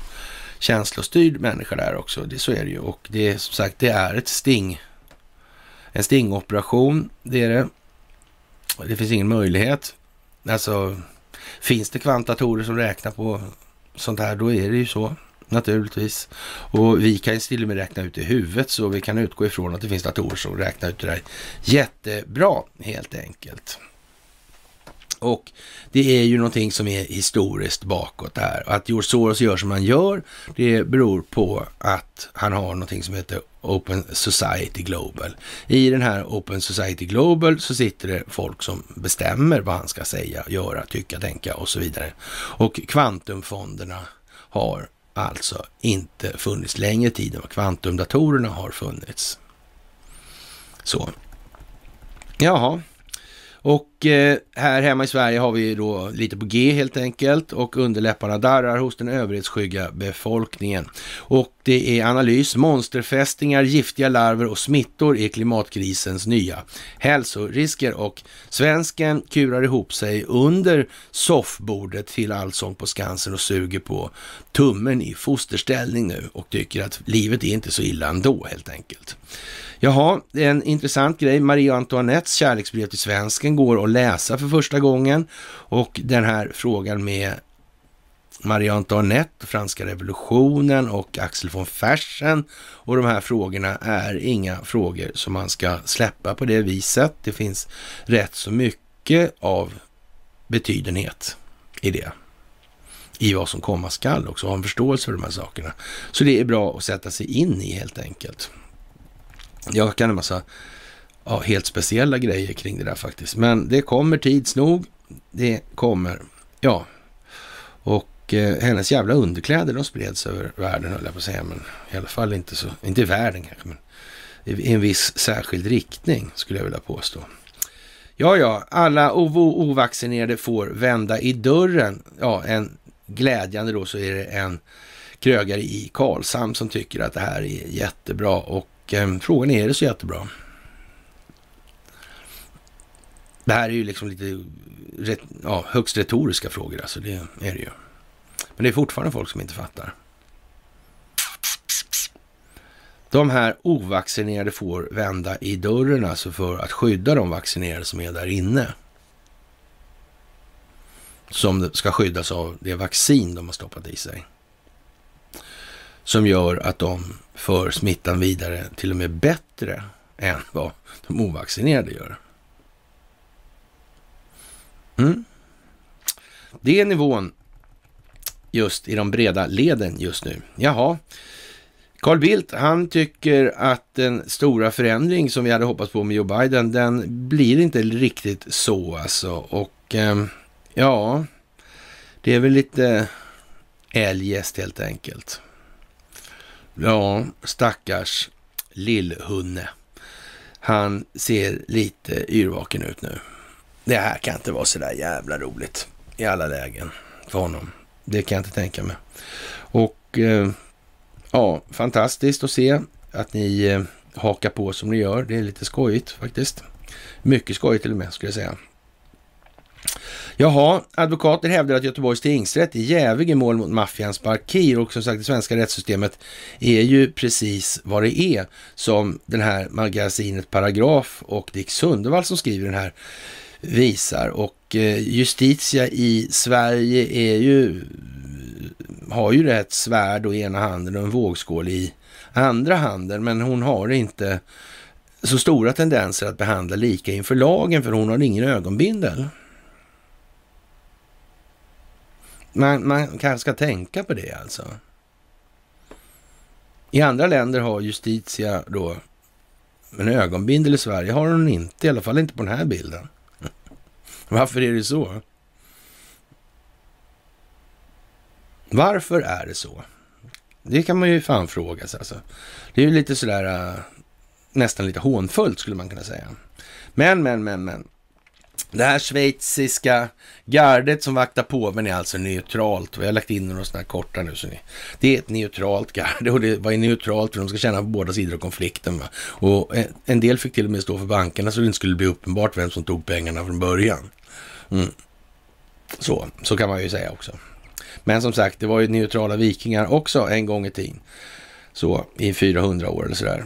[SPEAKER 1] känslostyrd människa där också. Det, så är det ju och det är som sagt, det är ett sting en stingoperation, det är det. Det finns ingen möjlighet. Alltså, finns det kvantatorer som räknar på sånt här, då är det ju så naturligtvis. Och vi kan ju till och med räkna ut i huvudet, så vi kan utgå ifrån att det finns datorer som räknar ut det där jättebra, helt enkelt. Och det är ju någonting som är historiskt bakåt här. Att George Soros gör som han gör, det beror på att han har någonting som heter Open Society Global. I den här Open Society Global så sitter det folk som bestämmer vad han ska säga, göra, tycka, tänka och så vidare. Och kvantumfonderna har alltså inte funnits längre tid än vad kvantumdatorerna har funnits. Så. Jaha, och eh, här hemma i Sverige har vi då lite på G helt enkelt och underläpparna darrar hos den överhetsskygga befolkningen. Och det är analys, monsterfästingar, giftiga larver och smittor är klimatkrisens nya hälsorisker och svensken kurar ihop sig under soffbordet till Allsång på Skansen och suger på tummen i fosterställning nu och tycker att livet är inte så illa ändå helt enkelt. Jaha, det är en intressant grej. Marie Antoinettes kärleksbrev till svensken går att läsa för första gången. Och den här frågan med Marie Antoinette, franska revolutionen och Axel von Fersen. Och de här frågorna är inga frågor som man ska släppa på det viset. Det finns rätt så mycket av betydenhet i det. I vad som komma skall också, ha en förståelse för de här sakerna. Så det är bra att sätta sig in i helt enkelt. Jag kan en massa ja, helt speciella grejer kring det där faktiskt. Men det kommer tids nog. Det kommer, ja. Och eh, hennes jävla underkläder de spreds över världen höll jag på att säga. Men i alla fall inte så, inte i världen kanske. Men i en viss särskild riktning skulle jag vilja påstå. Ja, ja, alla ovaccinerade får vända i dörren. Ja, en glädjande då så är det en krögare i Karlshamn som tycker att det här är jättebra och eh, frågan är, är det så jättebra? Det här är ju liksom lite ret, ja, högst retoriska frågor, alltså det är det ju. Men det är fortfarande folk som inte fattar. De här ovaccinerade får vända i dörren alltså för att skydda de vaccinerade som är där inne. Som ska skyddas av det vaccin de har stoppat i sig som gör att de för smittan vidare till och med bättre än vad de ovaccinerade gör. Mm. Det är nivån just i de breda leden just nu. Jaha, Carl Bildt, han tycker att den stora förändring som vi hade hoppats på med Joe Biden, den blir inte riktigt så alltså. Och eh, ja, det är väl lite eljest helt enkelt. Ja, stackars lillhunne. Han ser lite yrvaken ut nu. Det här kan inte vara så där jävla roligt i alla lägen för honom. Det kan jag inte tänka mig. Och eh, ja, fantastiskt att se att ni eh, hakar på som ni gör. Det är lite skojigt faktiskt. Mycket skojigt till och med skulle jag säga. Jaha, advokater hävdar att Göteborgs tingsrätt är jävig i mål mot maffians Barkir och som sagt det svenska rättssystemet är ju precis vad det är som den här magasinet Paragraf och Dick Sundevall som skriver den här visar och eh, Justitia i Sverige är ju har ju ett svärd i ena handen och en vågskål i andra handen men hon har inte så stora tendenser att behandla lika inför lagen för hon har ingen ögonbindel. Man, man kanske ska tänka på det alltså. I andra länder har Justitia då en ögonbindel i Sverige har hon inte, i alla fall inte på den här bilden. Varför är det så? Varför är det så? Det kan man ju fan fråga sig. Alltså. Det är ju lite sådär, äh, nästan lite hånfullt skulle man kunna säga. Men, men, men, men. Det här schweiziska gardet som vaktar påven är alltså neutralt. Vi har lagt in några sådana här korta nu. Så ni, det är ett neutralt garde och det var neutralt för de ska känna på båda sidor av konflikten. Va? Och en, en, del fick till och med stå för bankerna så det inte skulle bli uppenbart vem som tog pengarna från början. Mm. Så, så kan man ju säga också. Men som sagt, det var ju neutrala vikingar också en gång i tiden. Så i 400 år eller sådär.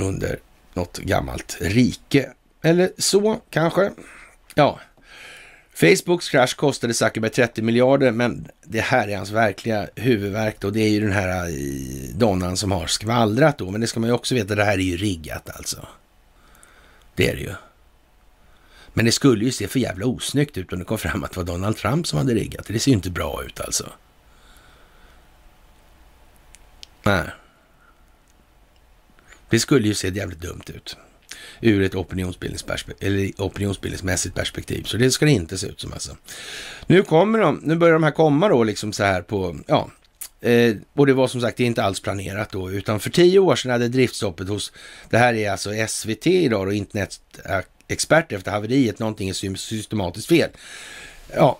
[SPEAKER 1] Under något gammalt rike. Eller så kanske. Ja. Facebooks krasch kostade Zuckerberg 30 miljarder, men det här är hans verkliga huvudverk och Det är ju den här eh, donnan som har skvallrat då. Men det ska man ju också veta, det här är ju riggat alltså. Det är det ju. Men det skulle ju se för jävla osnyggt ut om det kom fram att det var Donald Trump som hade riggat. Det ser ju inte bra ut alltså. Nej. Det skulle ju se jävligt dumt ut ur ett opinionsbildningsperspektiv, eller opinionsbildningsmässigt perspektiv. Så det ska det inte se ut som alltså. Nu kommer de, nu börjar de här komma då liksom så här på, ja, Eh, och det var som sagt inte alls planerat då, utan för tio år sedan hade driftstoppet hos, det här är alltså SVT idag och internetexpert efter haveriet, någonting är systematiskt fel. Ja,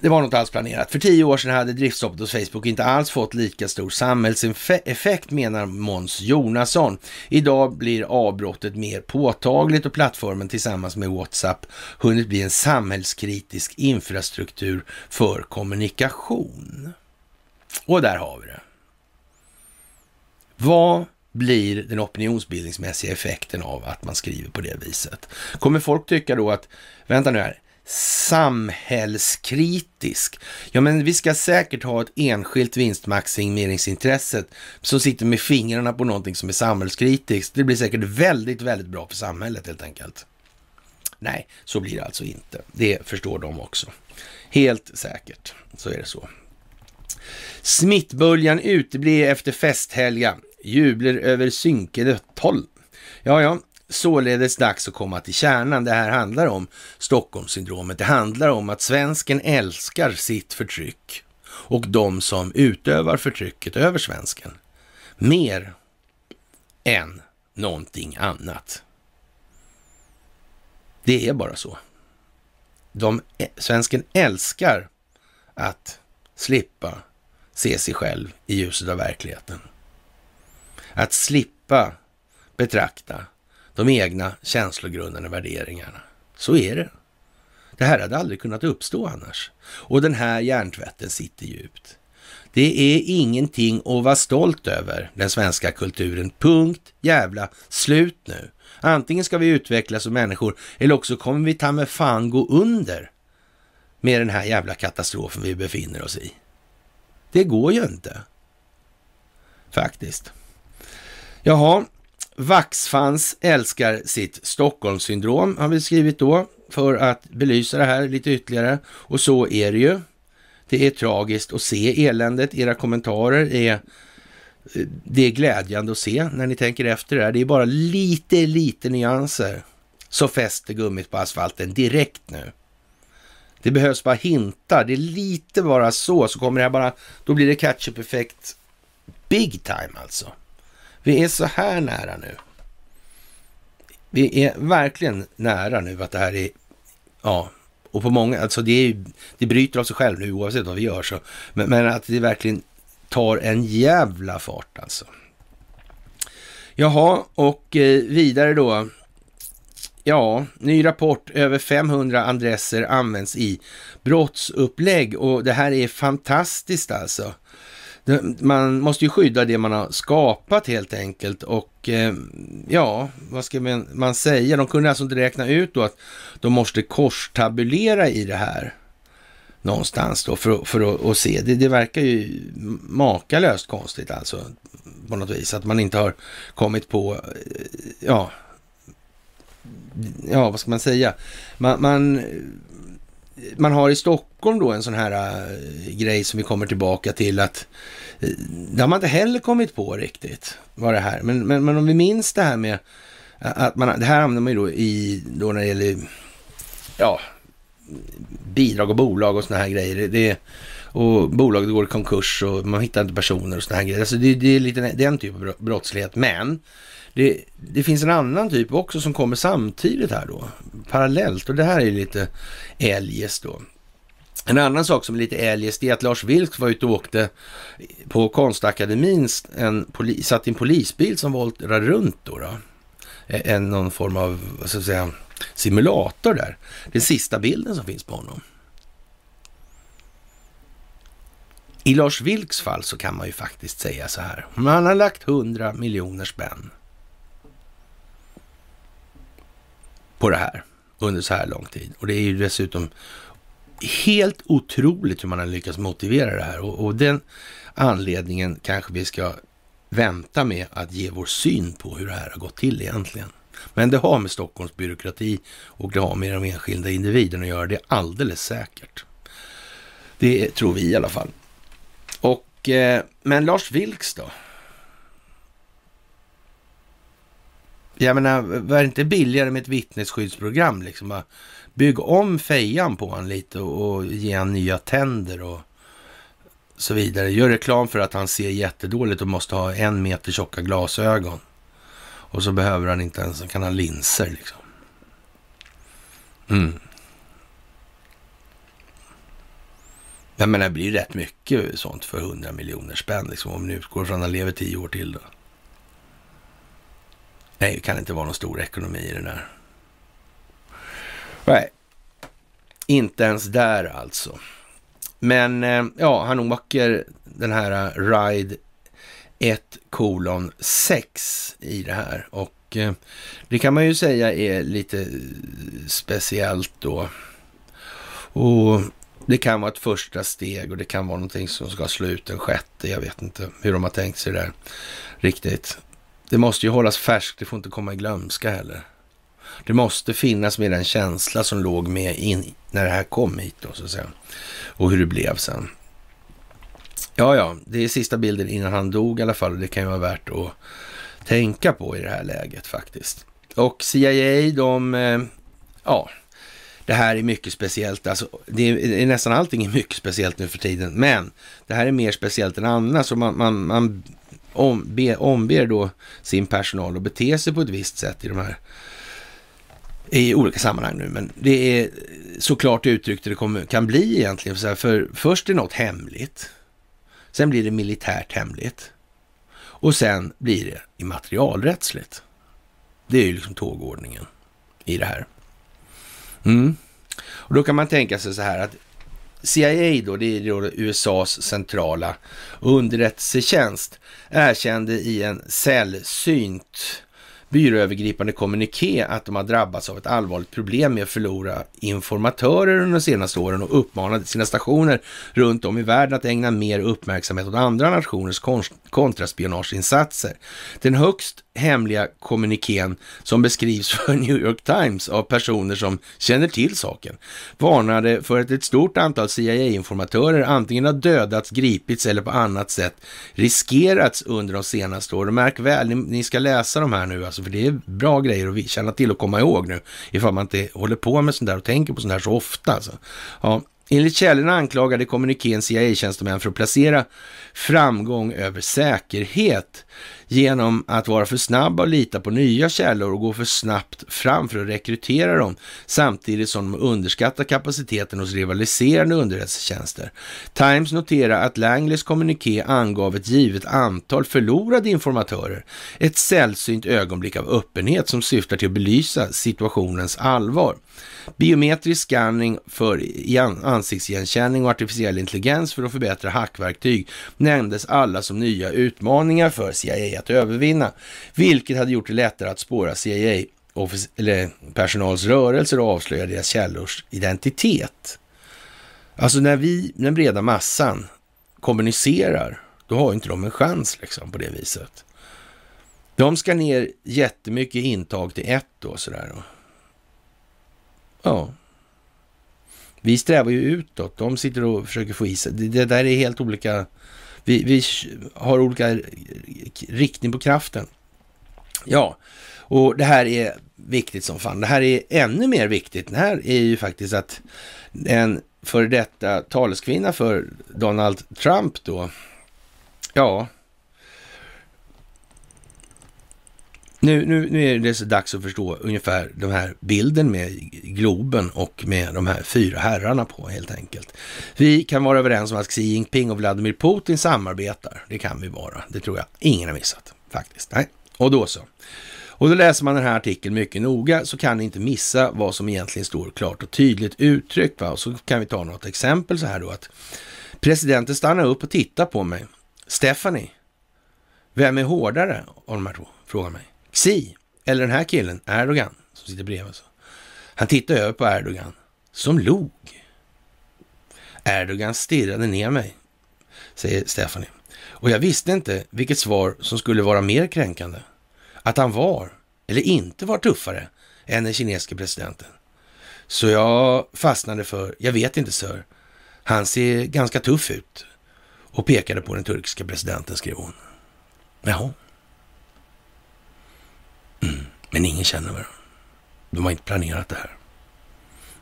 [SPEAKER 1] det var något alls planerat. För tio år sedan hade driftstoppet hos Facebook inte alls fått lika stor samhällseffekt menar Måns Jonasson. Idag blir avbrottet mer påtagligt och plattformen tillsammans med WhatsApp hunnit bli en samhällskritisk infrastruktur för kommunikation. Och där har vi det. Vad blir den opinionsbildningsmässiga effekten av att man skriver på det viset? Kommer folk tycka då att, vänta nu här, samhällskritisk. Ja, men vi ska säkert ha ett enskilt vinstmaximeringsintresse som sitter med fingrarna på någonting som är samhällskritiskt. Det blir säkert väldigt, väldigt bra för samhället helt enkelt. Nej, så blir det alltså inte. Det förstår de också. Helt säkert så är det så. Smittböljan uteblir efter festhelga. Jubler över synkade 12. Ja, ja, således dags att komma till kärnan. Det här handlar om Stockholmssyndromet. Det handlar om att svensken älskar sitt förtryck och de som utövar förtrycket över svensken mer än någonting annat. Det är bara så. De, eh, svensken älskar att slippa se sig själv i ljuset av verkligheten. Att slippa betrakta de egna känslogrunderna och värderingarna. Så är det. Det här hade aldrig kunnat uppstå annars. Och den här hjärntvätten sitter djupt. Det är ingenting att vara stolt över, den svenska kulturen. Punkt jävla slut nu. Antingen ska vi utvecklas som människor eller också kommer vi ta med fan gå under med den här jävla katastrofen vi befinner oss i. Det går ju inte. Faktiskt. Jaha, Vaxfans älskar sitt Stockholmssyndrom har vi skrivit då för att belysa det här lite ytterligare. Och så är det ju. Det är tragiskt att se eländet. Era kommentarer är eh, det är glädjande att se när ni tänker efter det här. Det är bara lite, lite nyanser så fäster gummit på asfalten direkt nu. Det behövs bara hintar. Det är lite bara så, så kommer det här bara, då blir det catch-up-effekt big time alltså. Vi är så här nära nu. Vi är verkligen nära nu att det här är, ja, och på många, alltså det, är, det bryter av sig själv nu oavsett vad vi gör. Så, men, men att det verkligen tar en jävla fart alltså. Jaha, och eh, vidare då. Ja, ny rapport. Över 500 adresser används i brottsupplägg och det här är fantastiskt alltså. Man måste ju skydda det man har skapat helt enkelt och eh, ja, vad ska man, man säga? De kunde alltså inte räkna ut då att de måste korstabulera i det här någonstans då för, för att, att se. Det, det verkar ju makalöst konstigt alltså på något vis att man inte har kommit på, eh, ja, ja vad ska man säga, man, man, man har i Stockholm då en sån här äh, grej som vi kommer tillbaka till att äh, det har man inte heller kommit på riktigt, vad det här, men, men, men om vi minns det här med att man, det här använder man ju då i, då när det gäller, ja, bidrag och bolag och såna här grejer. Det, det, och bolaget går i konkurs och man hittar inte personer och såna här grejer. Alltså det, det är lite den typen av brottslighet. Men det, det, finns en annan typ också som kommer samtidigt här då, parallellt. Och det här är lite eljest då. En annan sak som är lite eljest är att Lars Vilks var ute och åkte på Konstakademin, en poli, satt i en polisbil som voltrar runt då. då. En, någon form av, vad ska jag säga, simulator där. Den sista bilden som finns på honom. I Lars Vilks fall så kan man ju faktiskt säga så här. Han har lagt 100 miljoner spänn på det här under så här lång tid. Och det är ju dessutom helt otroligt hur man har lyckats motivera det här. Och, och den anledningen kanske vi ska vänta med att ge vår syn på hur det här har gått till egentligen. Men det har med Stockholms byråkrati och det har med de enskilda individerna att göra, det är alldeles säkert. Det tror vi i alla fall. Och, eh, men Lars Vilks då? Jag menar, var det inte billigare med ett vittnesskyddsprogram? Liksom? Bygg om fejan på honom lite och, och ge honom nya tänder och så vidare. Gör reklam för att han ser jättedåligt och måste ha en meter tjocka glasögon. Och så behöver han inte ens, kan ha linser liksom. Mm. Jag menar, det blir rätt mycket sånt för 100 miljoner spänn liksom, om ni utgår från att han lever tio år till då. Nej, det kan inte vara någon stor ekonomi i det där. Nej, inte ens där alltså. Men eh, ja, han åker den här eh, Ride 1 kolon 6 i det här. Och eh, det kan man ju säga är lite speciellt då. Och det kan vara ett första steg och det kan vara någonting som ska slå ut den sjätte. Jag vet inte hur de har tänkt sig det där riktigt. Det måste ju hållas färskt, det får inte komma i glömska heller. Det måste finnas med den känsla som låg med in när det här kom hit då, så att säga. Och hur det blev sen. Ja, ja, det är sista bilden innan han dog i alla fall och det kan ju vara värt att tänka på i det här läget faktiskt. Och CIA, de, eh, ja, det här är mycket speciellt. Alltså, det är, nästan allting är mycket speciellt nu för tiden, men det här är mer speciellt än annars. Man, man, man ombe, omber då sin personal att bete sig på ett visst sätt i de här i olika sammanhang nu, men det är såklart uttryckt det kommer, kan bli egentligen. För, för först är något hemligt, sen blir det militärt hemligt och sen blir det immaterialrättsligt. Det är ju liksom tågordningen i det här. Mm. Och då kan man tänka sig så här att CIA då, det är då USAs centrala underrättelsetjänst, erkände i en sällsynt byråövergripande kommuniké att de har drabbats av ett allvarligt problem med att förlora informatörer under de senaste åren och uppmanade sina stationer runt om i världen att ägna mer uppmärksamhet åt andra nationers kontraspionageinsatser. Den högst hemliga kommunikén som beskrivs för New York Times av personer som känner till saken varnade för att ett stort antal CIA-informatörer antingen har dödats, gripits eller på annat sätt riskerats under de senaste åren. Märk väl, ni, ni ska läsa de här nu alltså, för det är bra grejer att känna till och komma ihåg nu ifall man inte håller på med sånt där och tänker på sånt där så ofta. Alltså. Ja, Enligt källorna anklagade kommunikén CIA-tjänstemän för att placera framgång över säkerhet genom att vara för snabba och lita på nya källor och gå för snabbt fram för att rekrytera dem, samtidigt som de underskattar kapaciteten hos rivaliserande underrättelsetjänster. Times noterar att Langleys kommuniké angav ett givet antal förlorade informatörer, ett sällsynt ögonblick av öppenhet som syftar till att belysa situationens allvar. Biometrisk scanning för ansiktsigenkänning och artificiell intelligens för att förbättra hackverktyg nämndes alla som nya utmaningar för CIA att övervinna, vilket hade gjort det lättare att spåra CIA eller personals rörelser och avslöja deras källors identitet. Alltså när vi, den breda massan, kommunicerar, då har inte de en chans liksom på det viset. De ska ner jättemycket intag till ett då sådär. Då. Ja. Vi strävar ju utåt. De sitter och försöker få i sig. Det, det där är helt olika. Vi, vi har olika riktning på kraften. Ja, och det här är viktigt som fan. Det här är ännu mer viktigt. Det här är ju faktiskt att en före detta taleskvinna för Donald Trump då, ja, Nu, nu, nu är det så dags att förstå ungefär den här bilden med Globen och med de här fyra herrarna på helt enkelt. Vi kan vara överens om att Xi Jinping och Vladimir Putin samarbetar. Det kan vi vara. Det tror jag ingen har missat faktiskt. Nej, och då så. Och då läser man den här artikeln mycket noga så kan ni inte missa vad som egentligen står klart och tydligt uttryckt. Va? Och så kan vi ta något exempel så här då att presidenten stannar upp och tittar på mig. Stephanie, vem är hårdare av de här två? Frågar mig. Xi eller den här killen, Erdogan, som sitter bredvid. Så. Han tittade över på Erdogan, som log. Erdogan stirrade ner mig, säger Stephanie. Och jag visste inte vilket svar som skulle vara mer kränkande. Att han var, eller inte var tuffare än den kinesiska presidenten. Så jag fastnade för, jag vet inte sir, han ser ganska tuff ut. Och pekade på den turkiska presidenten, skrev hon. Jaha. Mm. Men ingen känner varandra. De har inte planerat det här.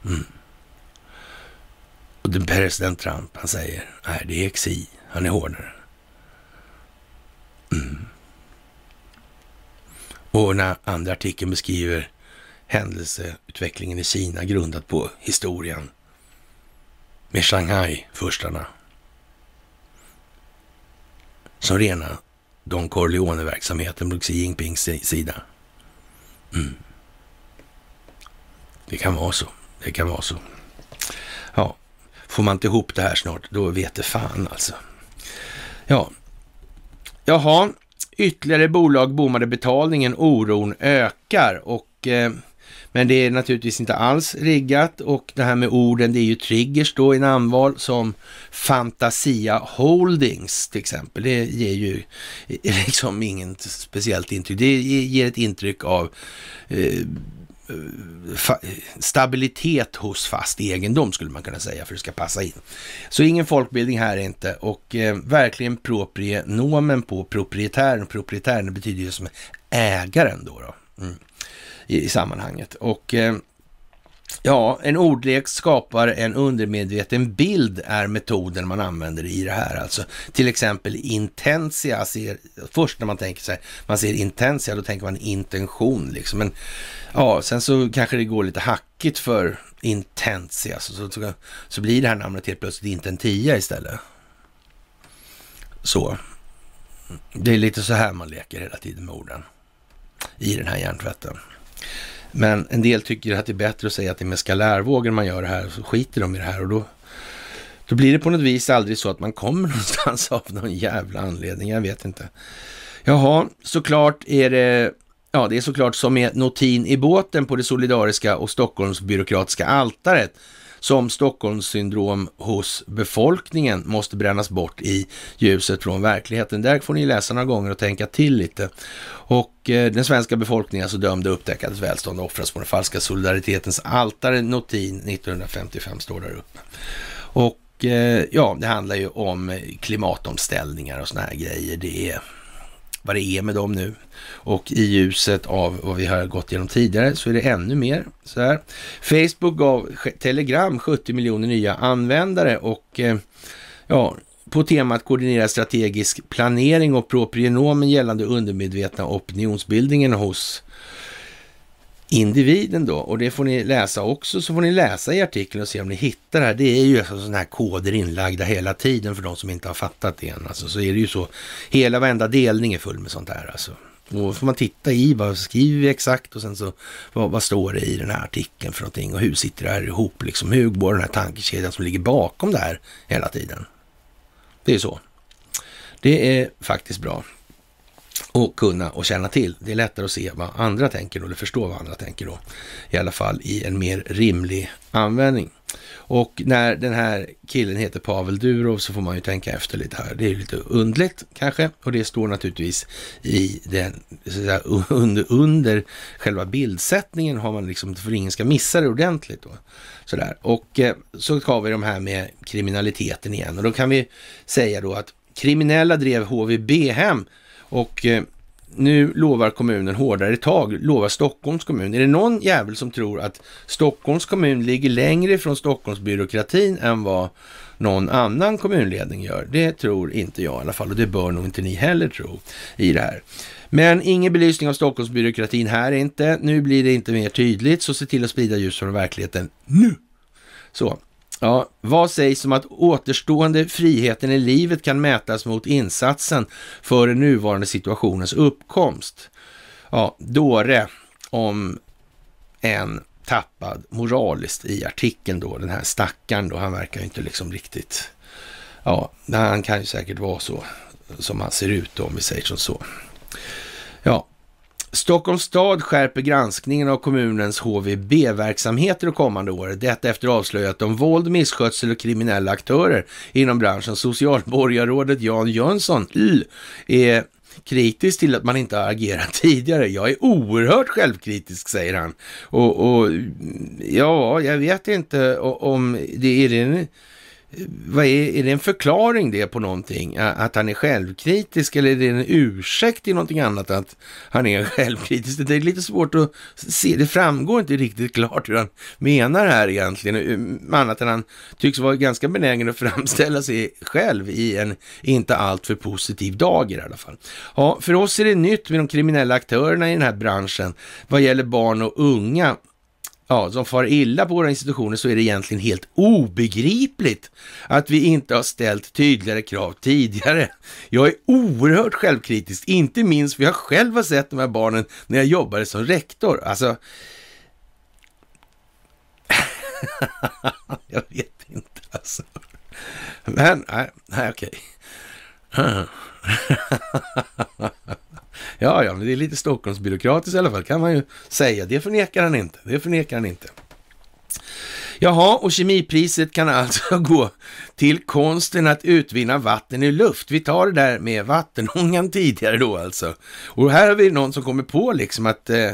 [SPEAKER 1] Mm. Och president Trump, han säger, nej det är Xi, han är hårdare. Mm. Och när andra artikeln beskriver händelseutvecklingen i Kina grundat på historien med Shanghai-furstarna som rena Don Corleone-verksamheten på Xi Jinpings sida. Mm. Det kan vara så. Det kan vara så. Ja, får man inte ihop det här snart, då vet det fan alltså. Ja, jaha, ytterligare bolag bommade betalningen, oron ökar och eh, men det är naturligtvis inte alls riggat och det här med orden, det är ju triggers då i namnval som Fantasia Holdings till exempel. Det ger ju liksom inget speciellt intryck. Det ger ett intryck av eh, stabilitet hos fast egendom skulle man kunna säga för det ska passa in. Så ingen folkbildning här inte och eh, verkligen proprienomen på proprietären. Proprietären betyder ju som ägaren då. då. Mm i, i sammanhanget. Och eh, ja, en ordlek skapar en undermedveten bild är metoden man använder i det här. Alltså till exempel intensia, ser, först när man tänker sig, man ser intensia, då tänker man intention liksom. Men ja, sen så kanske det går lite hackigt för intensia, så, så, så, så blir det här namnet helt plötsligt intentia istället. Så. Det är lite så här man leker hela tiden med orden i den här hjärntvätten. Men en del tycker att det är bättre att säga att det är med skalärvågor man gör det här, så skiter de i det här och då, då blir det på något vis aldrig så att man kommer någonstans av någon jävla anledning. Jag vet inte. Jaha, såklart är det Ja, det är såklart som med notin i båten på det solidariska och Stockholmsbyråkratiska altaret som Stockholmssyndrom hos befolkningen måste brännas bort i ljuset från verkligheten. Där får ni läsa några gånger och tänka till lite. Och eh, den svenska befolkningen alltså dömde upptäckades välstånd offras på den falska solidaritetens altare. Notin 1955 står där uppe. Och eh, ja, det handlar ju om klimatomställningar och sådana här grejer. Det är vad det är med dem nu. Och i ljuset av vad vi har gått igenom tidigare så är det ännu mer. Så här. Facebook gav Telegram 70 miljoner nya användare och eh, ja, på temat koordinera strategisk planering och proprienomen gällande undermedvetna opinionsbildningen hos individen då. Och det får ni läsa också, så får ni läsa i artikeln och se om ni hittar det här. Det är ju alltså sådana här koder inlagda hela tiden för de som inte har fattat det än. Alltså, så är det ju så. Hela varenda delning är full med sånt här alltså. Och får man titta i vad skriver vi exakt och sen så vad, vad, står det i den här artikeln för någonting och hur sitter det här ihop liksom? Hur går den här tankekedjan som ligger bakom det här hela tiden? Det är så. Det är faktiskt bra och kunna och känna till. Det är lättare att se vad andra tänker då, eller förstå vad andra tänker då. I alla fall i en mer rimlig användning. Och när den här killen heter Pavel Durov så får man ju tänka efter lite här. Det är lite undligt kanske och det står naturligtvis i den, säga, under, under själva bildsättningen har man liksom, för ingen ska missa det ordentligt då. Sådär. Och eh, så har vi de här med kriminaliteten igen och då kan vi säga då att kriminella drev HVB hem och eh, nu lovar kommunen hårdare tag, lovar Stockholms kommun. Är det någon jävel som tror att Stockholms kommun ligger längre ifrån Stockholmsbyråkratin än vad någon annan kommunledning gör? Det tror inte jag i alla fall och det bör nog inte ni heller tro i det här. Men ingen belysning av Stockholmsbyråkratin här inte. Nu blir det inte mer tydligt, så se till att sprida ljus från verkligheten nu. Så, Ja, vad sägs om att återstående friheten i livet kan mätas mot insatsen för den nuvarande situationens uppkomst? Ja, dåre om en tappad moraliskt i artikeln då, den här stackaren då, han verkar ju inte liksom riktigt, ja, han kan ju säkert vara så som han ser ut då, om vi säger som så. Ja, Stockholms stad skärper granskningen av kommunens HVB-verksamheter de kommande året. Detta efter avslöjat om våld, misskötsel och kriminella aktörer inom branschen. Socialborgarrådet Jan Jönsson är kritisk till att man inte har agerat tidigare. Jag är oerhört självkritisk, säger han. Och, och ja, jag vet inte om det är det vad är, är det en förklaring det på någonting? Att han är självkritisk eller är det en ursäkt i någonting annat att han är självkritisk? Det är lite svårt att se. Det framgår inte riktigt klart hur han menar här egentligen. Eh, annat än han tycks vara ganska benägen att framställa sig själv i en inte alltför positiv dag i alla fall. Ja, för oss är det nytt med de kriminella aktörerna i den här branschen vad gäller barn och unga ja, som far illa på våra institutioner så är det egentligen helt obegripligt att vi inte har ställt tydligare krav tidigare. Jag är oerhört självkritisk, inte minst för jag själv har sett de här barnen när jag jobbade som rektor. Alltså, jag vet inte alltså. Men, nej, nej okej. Ja, ja, men det är lite Stockholmsbyråkratiskt i alla fall, kan man ju säga. Det förnekar han inte. Det förnekar han inte. Jaha, och kemipriset kan alltså gå till konsten att utvinna vatten i luft. Vi tar det där med vattenångan tidigare då alltså. Och här har vi någon som kommer på liksom att eh,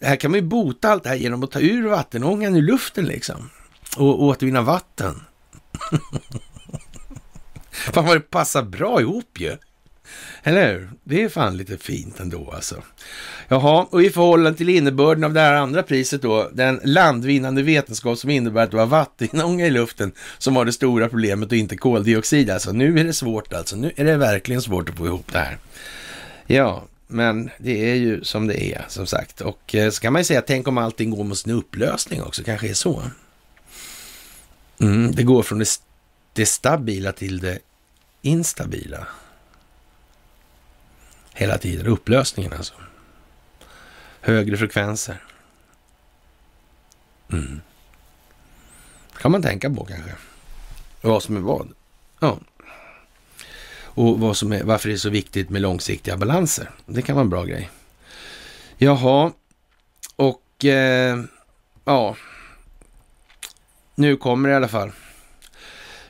[SPEAKER 1] här kan man ju bota allt det här genom att ta ur vattenångan ur luften liksom. Och återvinna vatten. Fan vad det passar bra ihop ju. Eller hur? Det är fan lite fint ändå alltså. Jaha, och i förhållande till innebörden av det här andra priset då, den landvinnande vetenskap som innebär att det var vattenånga i luften som var det stora problemet och inte koldioxid. Alltså nu är det svårt alltså. Nu är det verkligen svårt att få ihop det här. Ja, men det är ju som det är som sagt. Och eh, så kan man ju säga, tänk om allting går mot sin upplösning också, kanske är så. Mm, det går från det, det stabila till det instabila hela tiden. Upplösningen alltså. Högre frekvenser. Mm. kan man tänka på kanske. Vad som är vad. Ja. Och vad som är, varför det är så viktigt med långsiktiga balanser. Det kan vara en bra grej. Jaha, och eh, ja, nu kommer det i alla fall.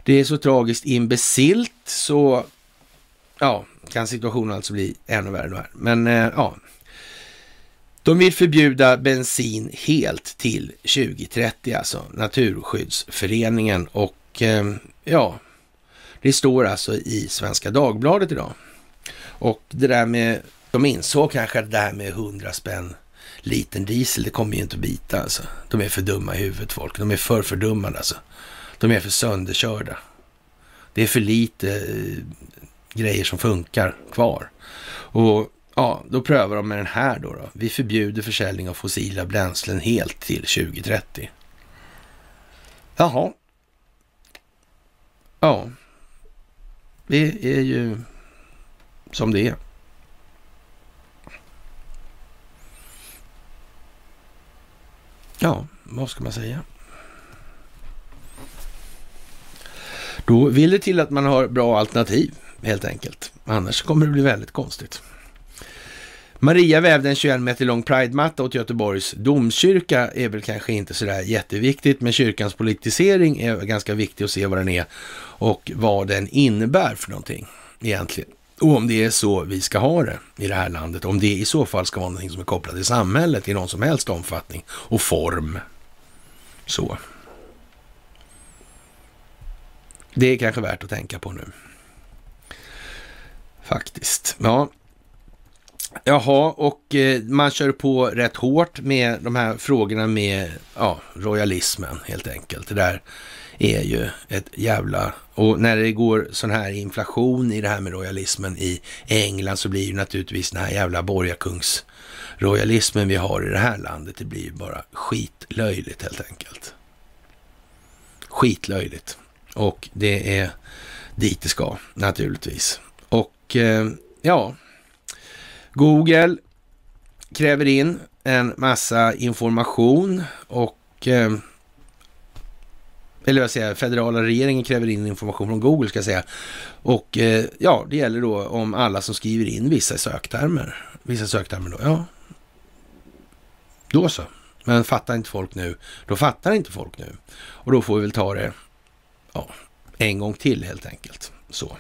[SPEAKER 1] Det är så tragiskt imbecilt så, ja, kan situationen alltså bli ännu värre då här. Men eh, ja, de vill förbjuda bensin helt till 2030, alltså Naturskyddsföreningen. Och eh, ja, det står alltså i Svenska Dagbladet idag. Och det där med, de insåg kanske att det där med 100 spänn liten diesel, det kommer ju inte att bita alltså. De är för dumma i huvudet folk. De är för fördummade alltså. De är för sönderkörda. Det är för lite eh, grejer som funkar kvar. Och ja, då prövar de med den här då. då. Vi förbjuder försäljning av fossila bränslen helt till 2030. Jaha. Ja. Det är ju som det är. Ja, vad ska man säga? Då vill det till att man har bra alternativ helt enkelt. Annars kommer det bli väldigt konstigt. Maria vävde en 21 meter lång pridematta åt Göteborgs domkyrka är väl kanske inte sådär jätteviktigt, men kyrkans politisering är ganska viktig att se vad den är och vad den innebär för någonting egentligen. Och om det är så vi ska ha det i det här landet, om det i så fall ska vara någonting som är kopplat till samhället i någon som helst omfattning och form. Så. Det är kanske värt att tänka på nu. Faktiskt. Ja, Jaha, och eh, man kör på rätt hårt med de här frågorna med ja, royalismen helt enkelt. Det där är ju ett jävla... Och när det går sån här inflation i det här med royalismen i England så blir ju naturligtvis den här jävla borgarkungsroyalismen vi har i det här landet, det blir ju bara skitlöjligt helt enkelt. Skitlöjligt. Och det är dit det ska naturligtvis. Och eh, ja, Google kräver in en massa information och eh, eller vad säger federala regeringen kräver in information från Google ska jag säga. Och eh, ja, det gäller då om alla som skriver in vissa söktermer. Vissa söktermer då, ja. Då så. Men fattar inte folk nu, då fattar inte folk nu. Och då får vi väl ta det ja, en gång till helt enkelt. Så.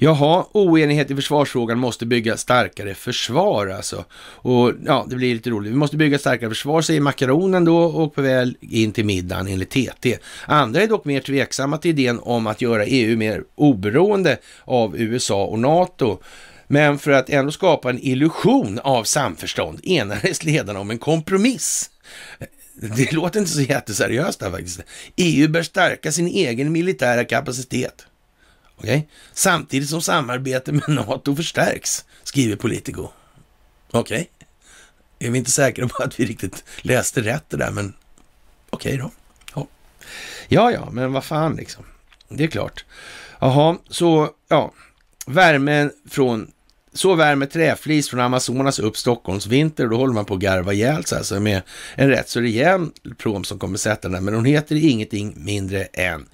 [SPEAKER 1] Jaha, oenighet i försvarsfrågan måste bygga starkare försvar alltså. Och ja, det blir lite roligt. Vi måste bygga starkare försvar, säger makaronen då och på väg in till middagen enligt TT. Andra är dock mer tveksamma till idén om att göra EU mer oberoende av USA och NATO. Men för att ändå skapa en illusion av samförstånd enades ledarna om en kompromiss. Det låter inte så jätteseriöst där faktiskt. EU bör stärka sin egen militära kapacitet. Okay? Samtidigt som samarbete med NATO förstärks, skriver Politico. Okej, okay. är vi inte säkra på att vi riktigt läste rätt det där, men okej okay då. Ja. ja, ja, men vad fan liksom. Det är klart. Jaha, så ja, värmen från så värmer träflis från Amazonas upp Stockholms vinter och då håller man på att garva ihjäl sig alltså med en rätt så rejäl prom som kommer sätta den. Men hon heter ingenting mindre än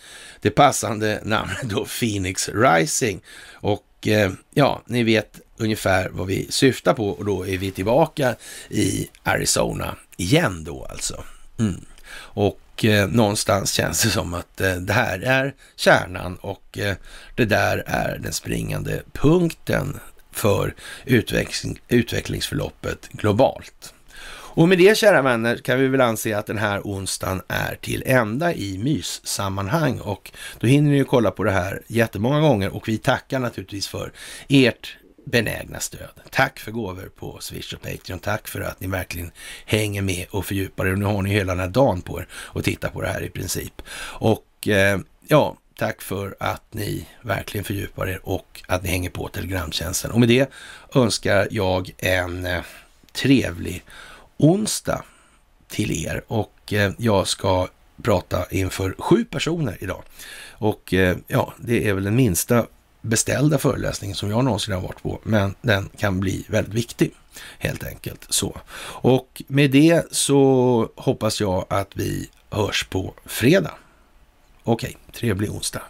[SPEAKER 1] det passande namnet då Phoenix Rising. Och eh, ja, ni vet ungefär vad vi syftar på och då är vi tillbaka i Arizona igen då alltså. Mm. Och eh, någonstans känns det som att eh, det här är kärnan och eh, det där är den springande punkten för utveckling, utvecklingsförloppet globalt. Och med det, kära vänner, kan vi väl anse att den här onsdagen är till ända i myssammanhang och då hinner ni ju kolla på det här jättemånga gånger och vi tackar naturligtvis för ert benägna stöd. Tack för gåvor på Swish och Patreon. Tack för att ni verkligen hänger med och fördjupar er. Nu har ni hela den här dagen på er att titta på det här i princip. Och eh, ja, Tack för att ni verkligen fördjupar er och att ni hänger på Telegramtjänsten. Och med det önskar jag en eh, trevlig onsdag till er och eh, jag ska prata inför sju personer idag. Och eh, ja, det är väl den minsta beställda föreläsningen som jag någonsin har varit på, men den kan bli väldigt viktig helt enkelt så. Och med det så hoppas jag att vi hörs på fredag. Okej, trevlig onsdag.